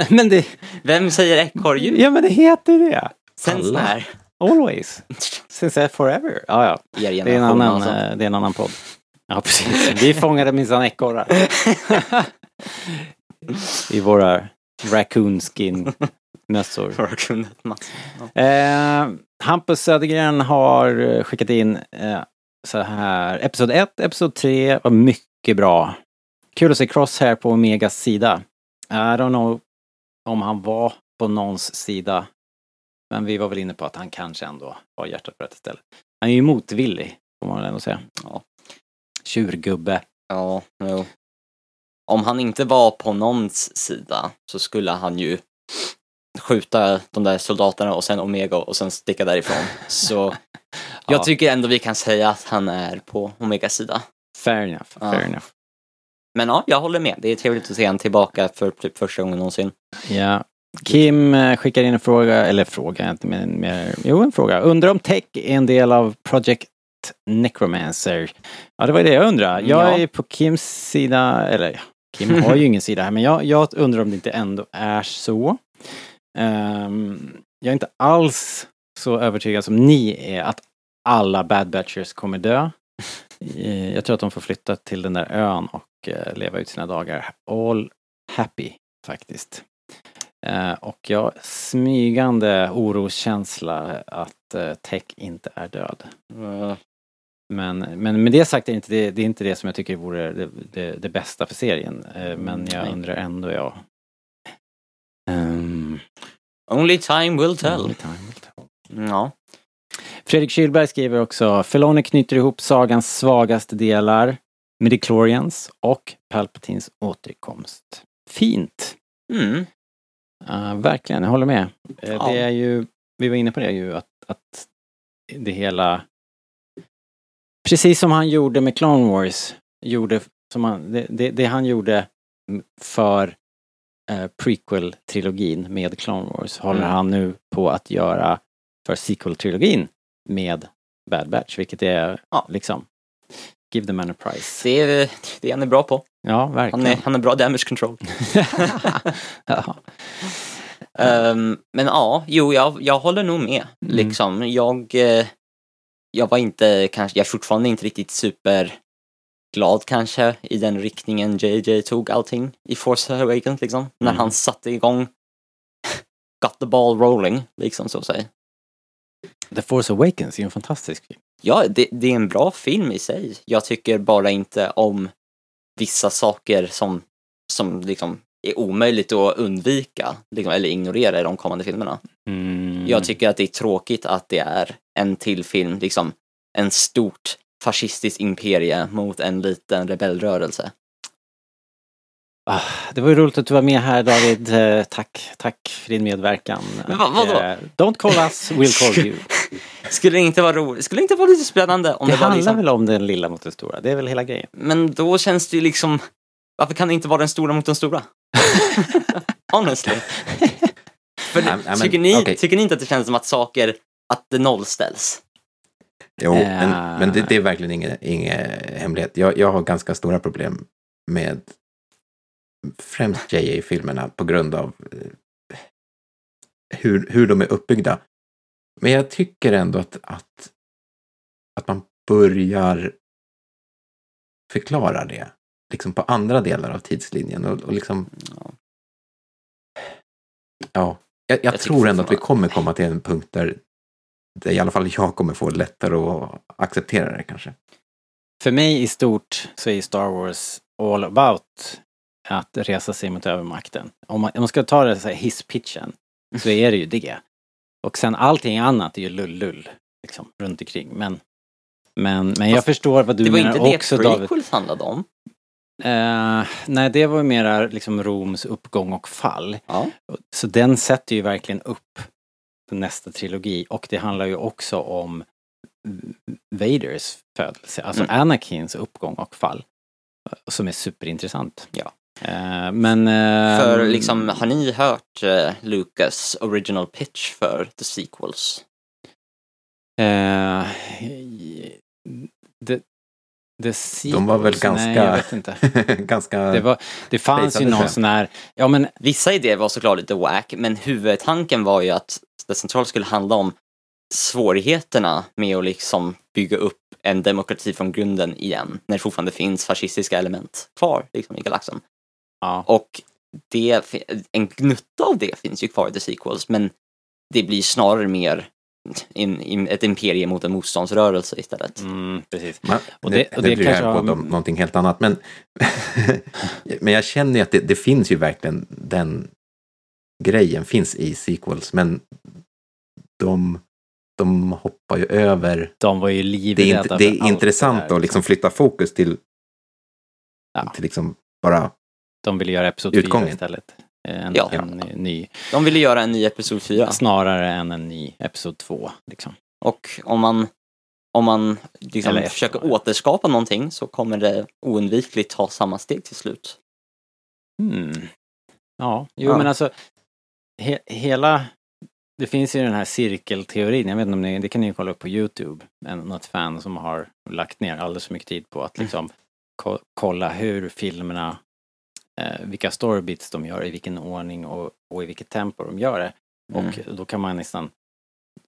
Men det, Vem säger ekorrhjul? ja men det heter det. Alla. när? Always. Since forever. Ja, ja. Det är en annan, alltså. eh, det är en annan podd. Ja, precis. Vi fångade minsann ekorrar. I våra raccoon skin mössor. Ja. Eh, Hampus Södergren har skickat in eh, så här. Episod 1, episod 3 var mycket bra. Kul att se Crosshair på Omegas sida. I don't know om han var på någons sida. Men vi var väl inne på att han kanske ändå har hjärtat på rätt ställe. Han är ju motvillig, får man ändå säga. Ja. Tjurgubbe. Ja, jo. Om han inte var på någons sida så skulle han ju skjuta de där soldaterna och sen Omega och sen sticka därifrån. Så jag Ja. tycker ändå vi kan säga att han är på Omegas sida. Fair enough, Ja. fair enough. Men ja, jag håller med. Det är trevligt att se han tillbaka för typ första gången någonsin. Ja. Kim eh, skickar in en fråga, eller fråga inte men mer, jo en fråga. Undrar om tech är en del av Project Necromancer? Ja det var det jag undrar. Jag Ja. är på Kims sida, eller Kim har ju ingen sida här men jag, jag undrar om det inte ändå är så. Ehm, jag är inte alls så övertygad som ni är att alla Bad Batchers kommer dö. Eh, Jag tror att de får flytta till den där ön och eh, leva ut sina dagar all happy faktiskt. Eh, och jag smygande oroskänsla att Tech inte är död. Uh, Men, men med det sagt är inte det, det är inte det som jag tycker vore det, det, det bästa för serien. Eh, men jag Nej. undrar ändå ja. Ehm, only time will tell. only time will tell. Ja. Fredrik Kylberg skriver också Filoni knyter ihop sagans svagaste delar, midichlorians och Palpatines återkomst. Fint! Mm. Uh, verkligen, jag håller med. Eh, Ja. Det är ju, vi var inne på det ju, att, att det hela... Precis som han gjorde med Clone Wars, gjorde, som han, det, det, det han gjorde för eh, prequel-trilogin med Clone Wars håller Mm. han nu på att göra för sequel-trilogin med Bad Batch, vilket är Ja. liksom Give the man a prize. Det är det han är bra på. Ja, Han verkligen. är, han är bra damage control. ja. Ehm, men ja, jo, jag, jag håller nog med. Mm. Liksom, jag, eh, jag var inte kanske, jag är fortfarande inte riktigt superglad kanske i den riktningen JJ tog allting i Force Awakens liksom. När Mm. han satte igång got the ball rolling, liksom så att säga. The Force Awakens är ju en fantastisk film. Ja, det, det är en bra film i sig. Jag tycker bara inte om vissa saker som, som liksom är omöjligt att undvika liksom, eller ignorera i de kommande filmerna. Mm. Jag tycker att det är tråkigt att det är en till film, liksom en stort fascistiskt imperie mot en liten rebellrörelse. Ah, det var ju roligt att du var med här David. Eh, Tack, tack för din medverkan. Men vad- vadå? Eh, Don't call us, we'll call you. Skulle det inte vara roligt? Skulle det inte vara lite spännande om Det det, var handlar liksom... väl om den lilla mot den stora, det är väl hela grejen. Men då känns det ju liksom... Varför kan det inte vara den stora mot den stora? Honestly. För nej, men, tycker, ni, okej. tycker ni inte att det känns som att saker, att det nollställs? Jo, Eh. men, men det, det är verkligen ingen, ingen hemlighet. Jag, jag har ganska stora problem med främst JA-filmerna på grund av eh, hur, hur de är uppbyggda. Men jag tycker ändå att, att, att man börjar förklara det liksom på andra delar av tidslinjen. Och, och liksom, Ja. ja, jag, jag, tror ändå att vi kommer komma till en punkt där, där i alla fall jag kommer få lättare att acceptera det kanske. För mig i stort så är Star Wars all about att resa sig mot övermakten. Om man, om man ska ta det så här hisspitchen så är det ju det. Och sen allting annat är ju lull-lull liksom, runt omkring. Men, men, men jag Fast förstår vad du det var menar inte det också David. prequels handlade om. Eh, nej, det var mera liksom Roms uppgång och fall. Ja. Så den sätter ju verkligen upp nästa trilogi och det handlar ju också om Vaders födelse, alltså Mm. Anakins uppgång och fall. Som är superintressant. Ja. Eh, men... eh, För liksom, har ni hört eh, Lucas original pitch för the sequels? eh, det, det De var väl sequels, Nej, ganska- jag vet inte. ganska... Det, var, det fanns ju någon skämt. sån här, ja men Vissa idéer var såklart lite wack, men huvudtanken var ju att det centralt skulle handla om svårigheterna med att liksom bygga upp en demokrati från grunden igen när det fortfarande finns fascistiska element kvar liksom, i galaxen. Ja. Och det, en gnutta av det finns ju kvar i The Sequels men det blir snarare mer in, in, ett imperium mot en motståndsrörelse istället. Mm, precis. Man, Och det, och det, det blir kanske har- på om någonting helt annat. Men, men jag känner ju att det, det finns ju verkligen den grejen finns i sequels. Men de, de hoppar ju över. De var ju Det är, livrädda inte, det är intressant att liksom flytta fokus till, Ja. till liksom bara De ville göra Episod 4 Utgången. istället. En, Ja. en ny, De ville göra en ny Episod 4 snarare än en ny Episod 2. Liksom. och om man, om man liksom Eller försöker snarare. återskapa någonting så kommer det oundvikligt ta samma steg till slut. Mm. Ja, jo Ja. men alltså he, hela det finns ju den här cirkelteorin, jag vet inte om ni, det kan ni kolla upp på Youtube, en, något fan som har lagt ner alldeles för mycket tid på att liksom ko, kolla hur filmerna, eh, vilka storybits de gör, i vilken ordning och, och i vilket tempo de gör det. Och då kan man nästan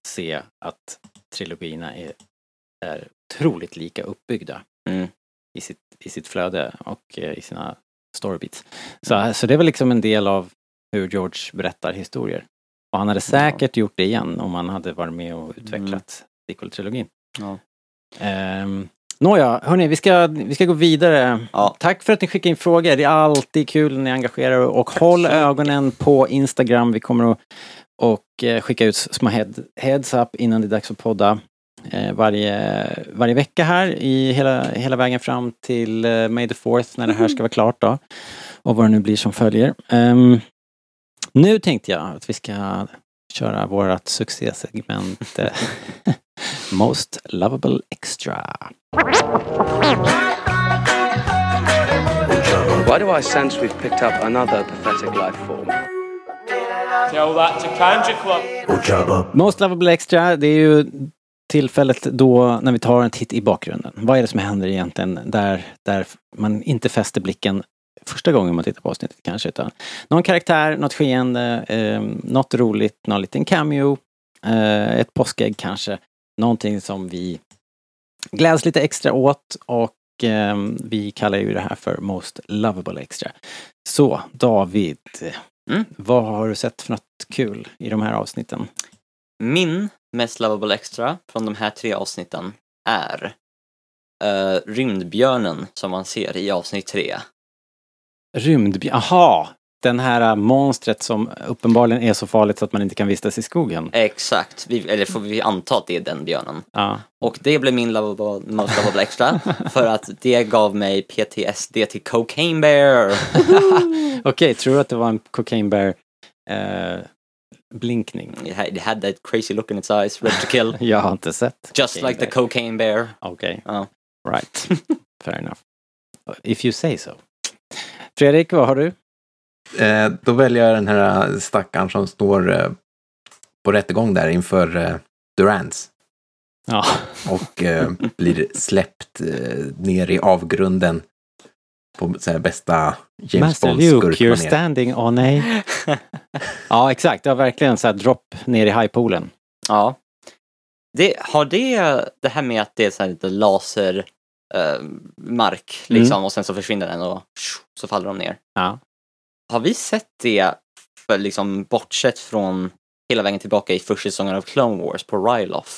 se att trilogierna är, är otroligt lika uppbyggda Mm. i, sitt, i sitt flöde och eh, i sina storybeats. Så, så det är väl liksom en del av hur George berättar historier. Och han hade säkert gjort det igen om han hade varit med och utvecklat sequel-trilogin. Ja. Um, Nåja, hörni, vi ska, vi ska gå vidare. Ja. Tack för att ni skickar in frågor. Det är alltid kul när ni engagerar er. Och håll ögonen på Instagram. Vi kommer att och, eh, skicka ut små head, heads up innan det är dags att podda. Eh, varje, varje vecka här i hela, hela vägen fram till eh, May the 4th när det här ska vara klart då. Och vad det nu blir som följer. Ehm, nu tänkte jag att vi ska köra vårat succésegment Most Lovable Extra. Why do I sense we've picked up another pathetic life form? Tell that to Kanja Club. Most Lovable Extra, det är ju tillfället då när vi tar en titt i bakgrunden. Vad är det som händer egentligen där, där man inte fäster blicken första gången man tittar på avsnittet kanske utan någon karaktär, något skeende, eh, något roligt, någon liten cameo, eh, ett påskägg kanske. Någonting som vi gläds lite extra åt och eh, vi kallar ju det här för Most Lovable Extra. Så David, Mm. vad har du sett för något kul i de här avsnitten? Min mest lovable extra från de här tre avsnitten är eh, rymdbjörnen som man ser i avsnitt tre. Rymdbjörn, aha! Den här äh, monstret som uppenbarligen är så farligt så att man inte kan vistas i skogen. Exakt, vi, eller får vi anta att det är den björnen. Ja. Och det blev min lovable, most lovable extra för att det gav mig PTSD till Cocaine Bear. Okej, tror du att det var en Cocaine Bear eh, blinkning? It had, it had that crazy look in its eyes, ready to kill. Jag har inte sett. Just Cocaine like the Bear. Cocaine Bear. Okej, Ja. right. Fair enough. If you say so. Fredrik, vad har du? Eh, då väljer jag den här stackaren som står eh, på rättegång där inför eh, Durants. Ja. Och eh, blir släppt eh, ner i avgrunden på så här, bästa James Master Luke, you're standing on a... ja, exakt. Det var verkligen så här dropp ner i highpoolen. Ja. Det, har det, det här med att det är så här lite laser eh, mark liksom och sen så försvinner den och så faller de ner. Ja. Har vi sett det för liksom bortsett från hela vägen tillbaka i första säsongen av Clone Wars på Ryloth?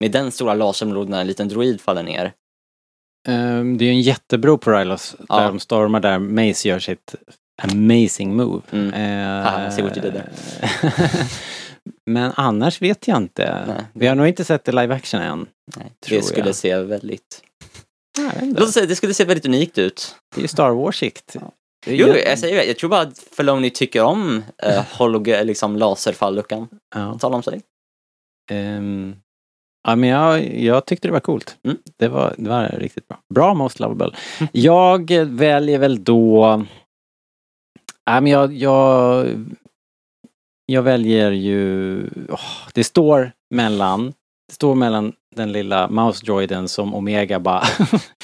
Med den stora laserområdet när en liten droid faller ner. Ehm, det är ju en jättebro på Rylos Ja. där de stormar där Mace gör sitt amazing move. Mm. Eh, Haha, see what you did there. Men annars vet jag inte. Nej. Vi har nog inte sett det live action än. Nej, det skulle jag. se väldigt... Låt oss säga, det skulle se väldigt unikt ut. Det är ju Star är Jo, jag säger det. Jag tror bara att Filoni tycker om uh, holog- liksom laserfalluckan. Ja. Tala om sig. Ehm, ja, men jag, jag tyckte det var coolt. Mm. Det, var, det var riktigt bra. Bra Most Lovable. Jag väljer väl då... Ja, men jag, jag, jag väljer ju... åh, det står mellan... Det står mellan den lilla mouse-droiden som Omega bara,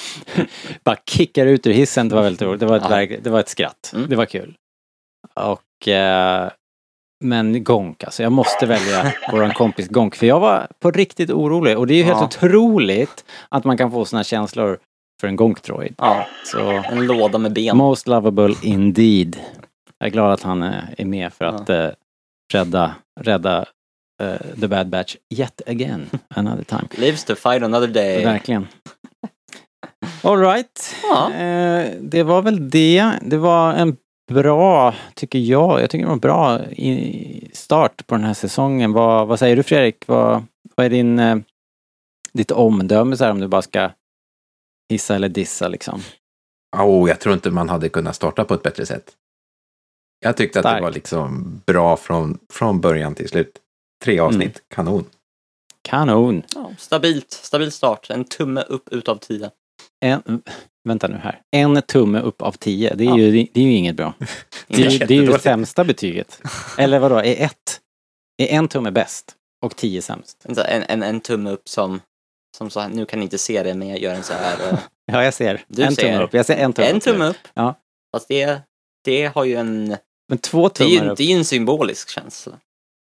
bara kickar ut ur hissen. Det var väldigt roligt. Det var ett, Ja. det var ett skratt. Mm. Det var kul. Och... Eh, Men Gonk, alltså jag måste välja våran kompis Gonk. För jag var på riktigt orolig. Och det är ju helt Ja. otroligt att man kan få såna känslor för en Gonk-droid. Ja, Så, en låda med ben. most lovable indeed. Jag är glad att han eh, är med för att eh, rädda, rädda eh, The Bad Batch yet again, another time. Lives to fight another day. Verkligen. Alright. Ja. Eh, det var väl det. Det var en bra, tycker jag, jag tycker det var en bra start på den här säsongen. Vad, vad säger du Fredrik? Vad, vad är din, eh, ditt omdöme så här om du bara ska hissa eller dissa liksom? Oh, jag tror inte man hade kunnat starta på ett bättre sätt. Jag tyckte att det var liksom bra från, från början till slut. Tre avsnitt, Mm. kanon. Kanon! Ja, stabilt, stabil start. En tumme upp utav tio. En, vänta nu här. En tumme upp av tio. Det är, Ja. ju, det är ju inget bra. Det är, ju- det är ju det sämsta betyget. Eller vadå, är ett? Är en tumme bäst och tio sämst? En, en, en, tumme upp som, som så här, nu kan ni inte se det men jag gör en så här. eh, Ja, jag ser. Du en ser. tumme upp. Jag ser en tumme en upp. tumme upp. Ja. Fast det, det har ju en, Men två det är tummar ju, upp. det är ju en symbolisk känsla.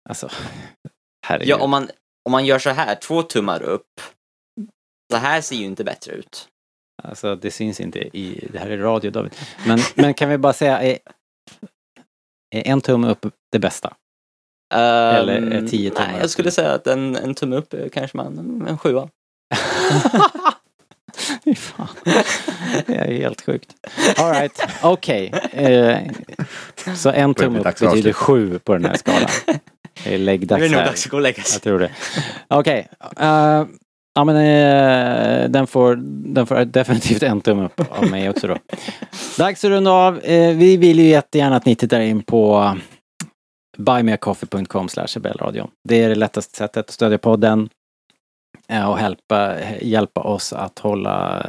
Alltså, herregud. Ja, om man, om man gör så här, två tummar upp. Så här ser ju inte bättre ut. Alltså, det syns inte i... Det här är radio, David. Men, men kan vi bara säga, är, är en tumme upp det bästa? Eller Ehm, är tio tummar Nej, upp? jag skulle säga att en, en tumme upp är kanske man en, sjua. Fy fan. Det är helt sjukt. All right, okej. Eh, så en tumme upp betyder sju på den här skalan. Det är läggdags är nog här. dags att gå och lägga sig. Jag tror det. Okej. eh, ja men eh, den, får, den får definitivt en tumme upp av mig också då. Dags att runda av. Eh, vi vill ju jättegärna att ni tittar in på buymeacoffee.com rebellradion. Det är det lättaste sättet att stödja podden eh, och hjälpa, hjälpa oss att hålla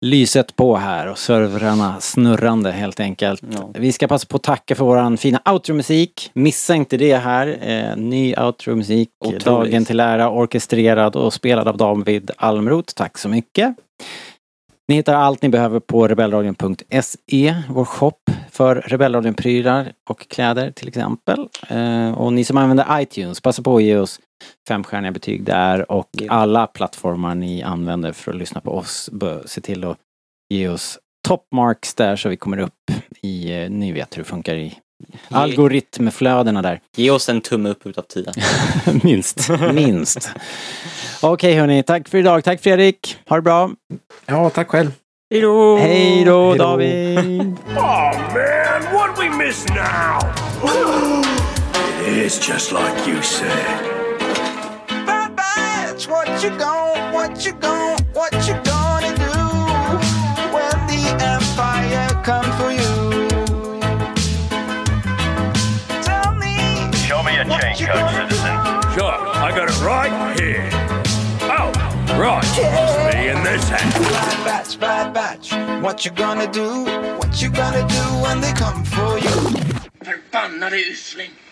lyset på här och servrarna snurrande helt enkelt. Ja. Vi ska passa på att tacka för våran fina outro-musik. Missa inte det här. Eh, ny outro-musik. Dagen till ära, orkestrerad och spelad av David Almroth. Tack så mycket. Ni hittar allt ni behöver på rebellradion.se, vår shop för Rebellradion-prylar och kläder till exempel. Eh, och ni som använder iTunes, passa på att ge oss femstjärniga betyg där och Ja. alla plattformar ni använder för att lyssna på oss, bör se till att ge oss topmarks där så vi kommer upp i, eh, ni vet hur det funkar i algoritmflödena där. Ge oss en tumme upp utav tio. minst, minst. Okej hörni, tack för idag. Tack Fredrik. Ha det bra. Ja, tack själv. Hejdå! Hej då Hej då. David. Oh man, what we miss now? it is just like you said. Bad Batch, what you gon' what you gon' what you gonna do when the Empire comes for you? Tell me. Show me a chain code, citizen. Sure, I got it right here. Oh, right. Must be in this hat. Bad Batch, Bad Batch, what you gonna do? What you gonna do when they come for you? Förbannade usling!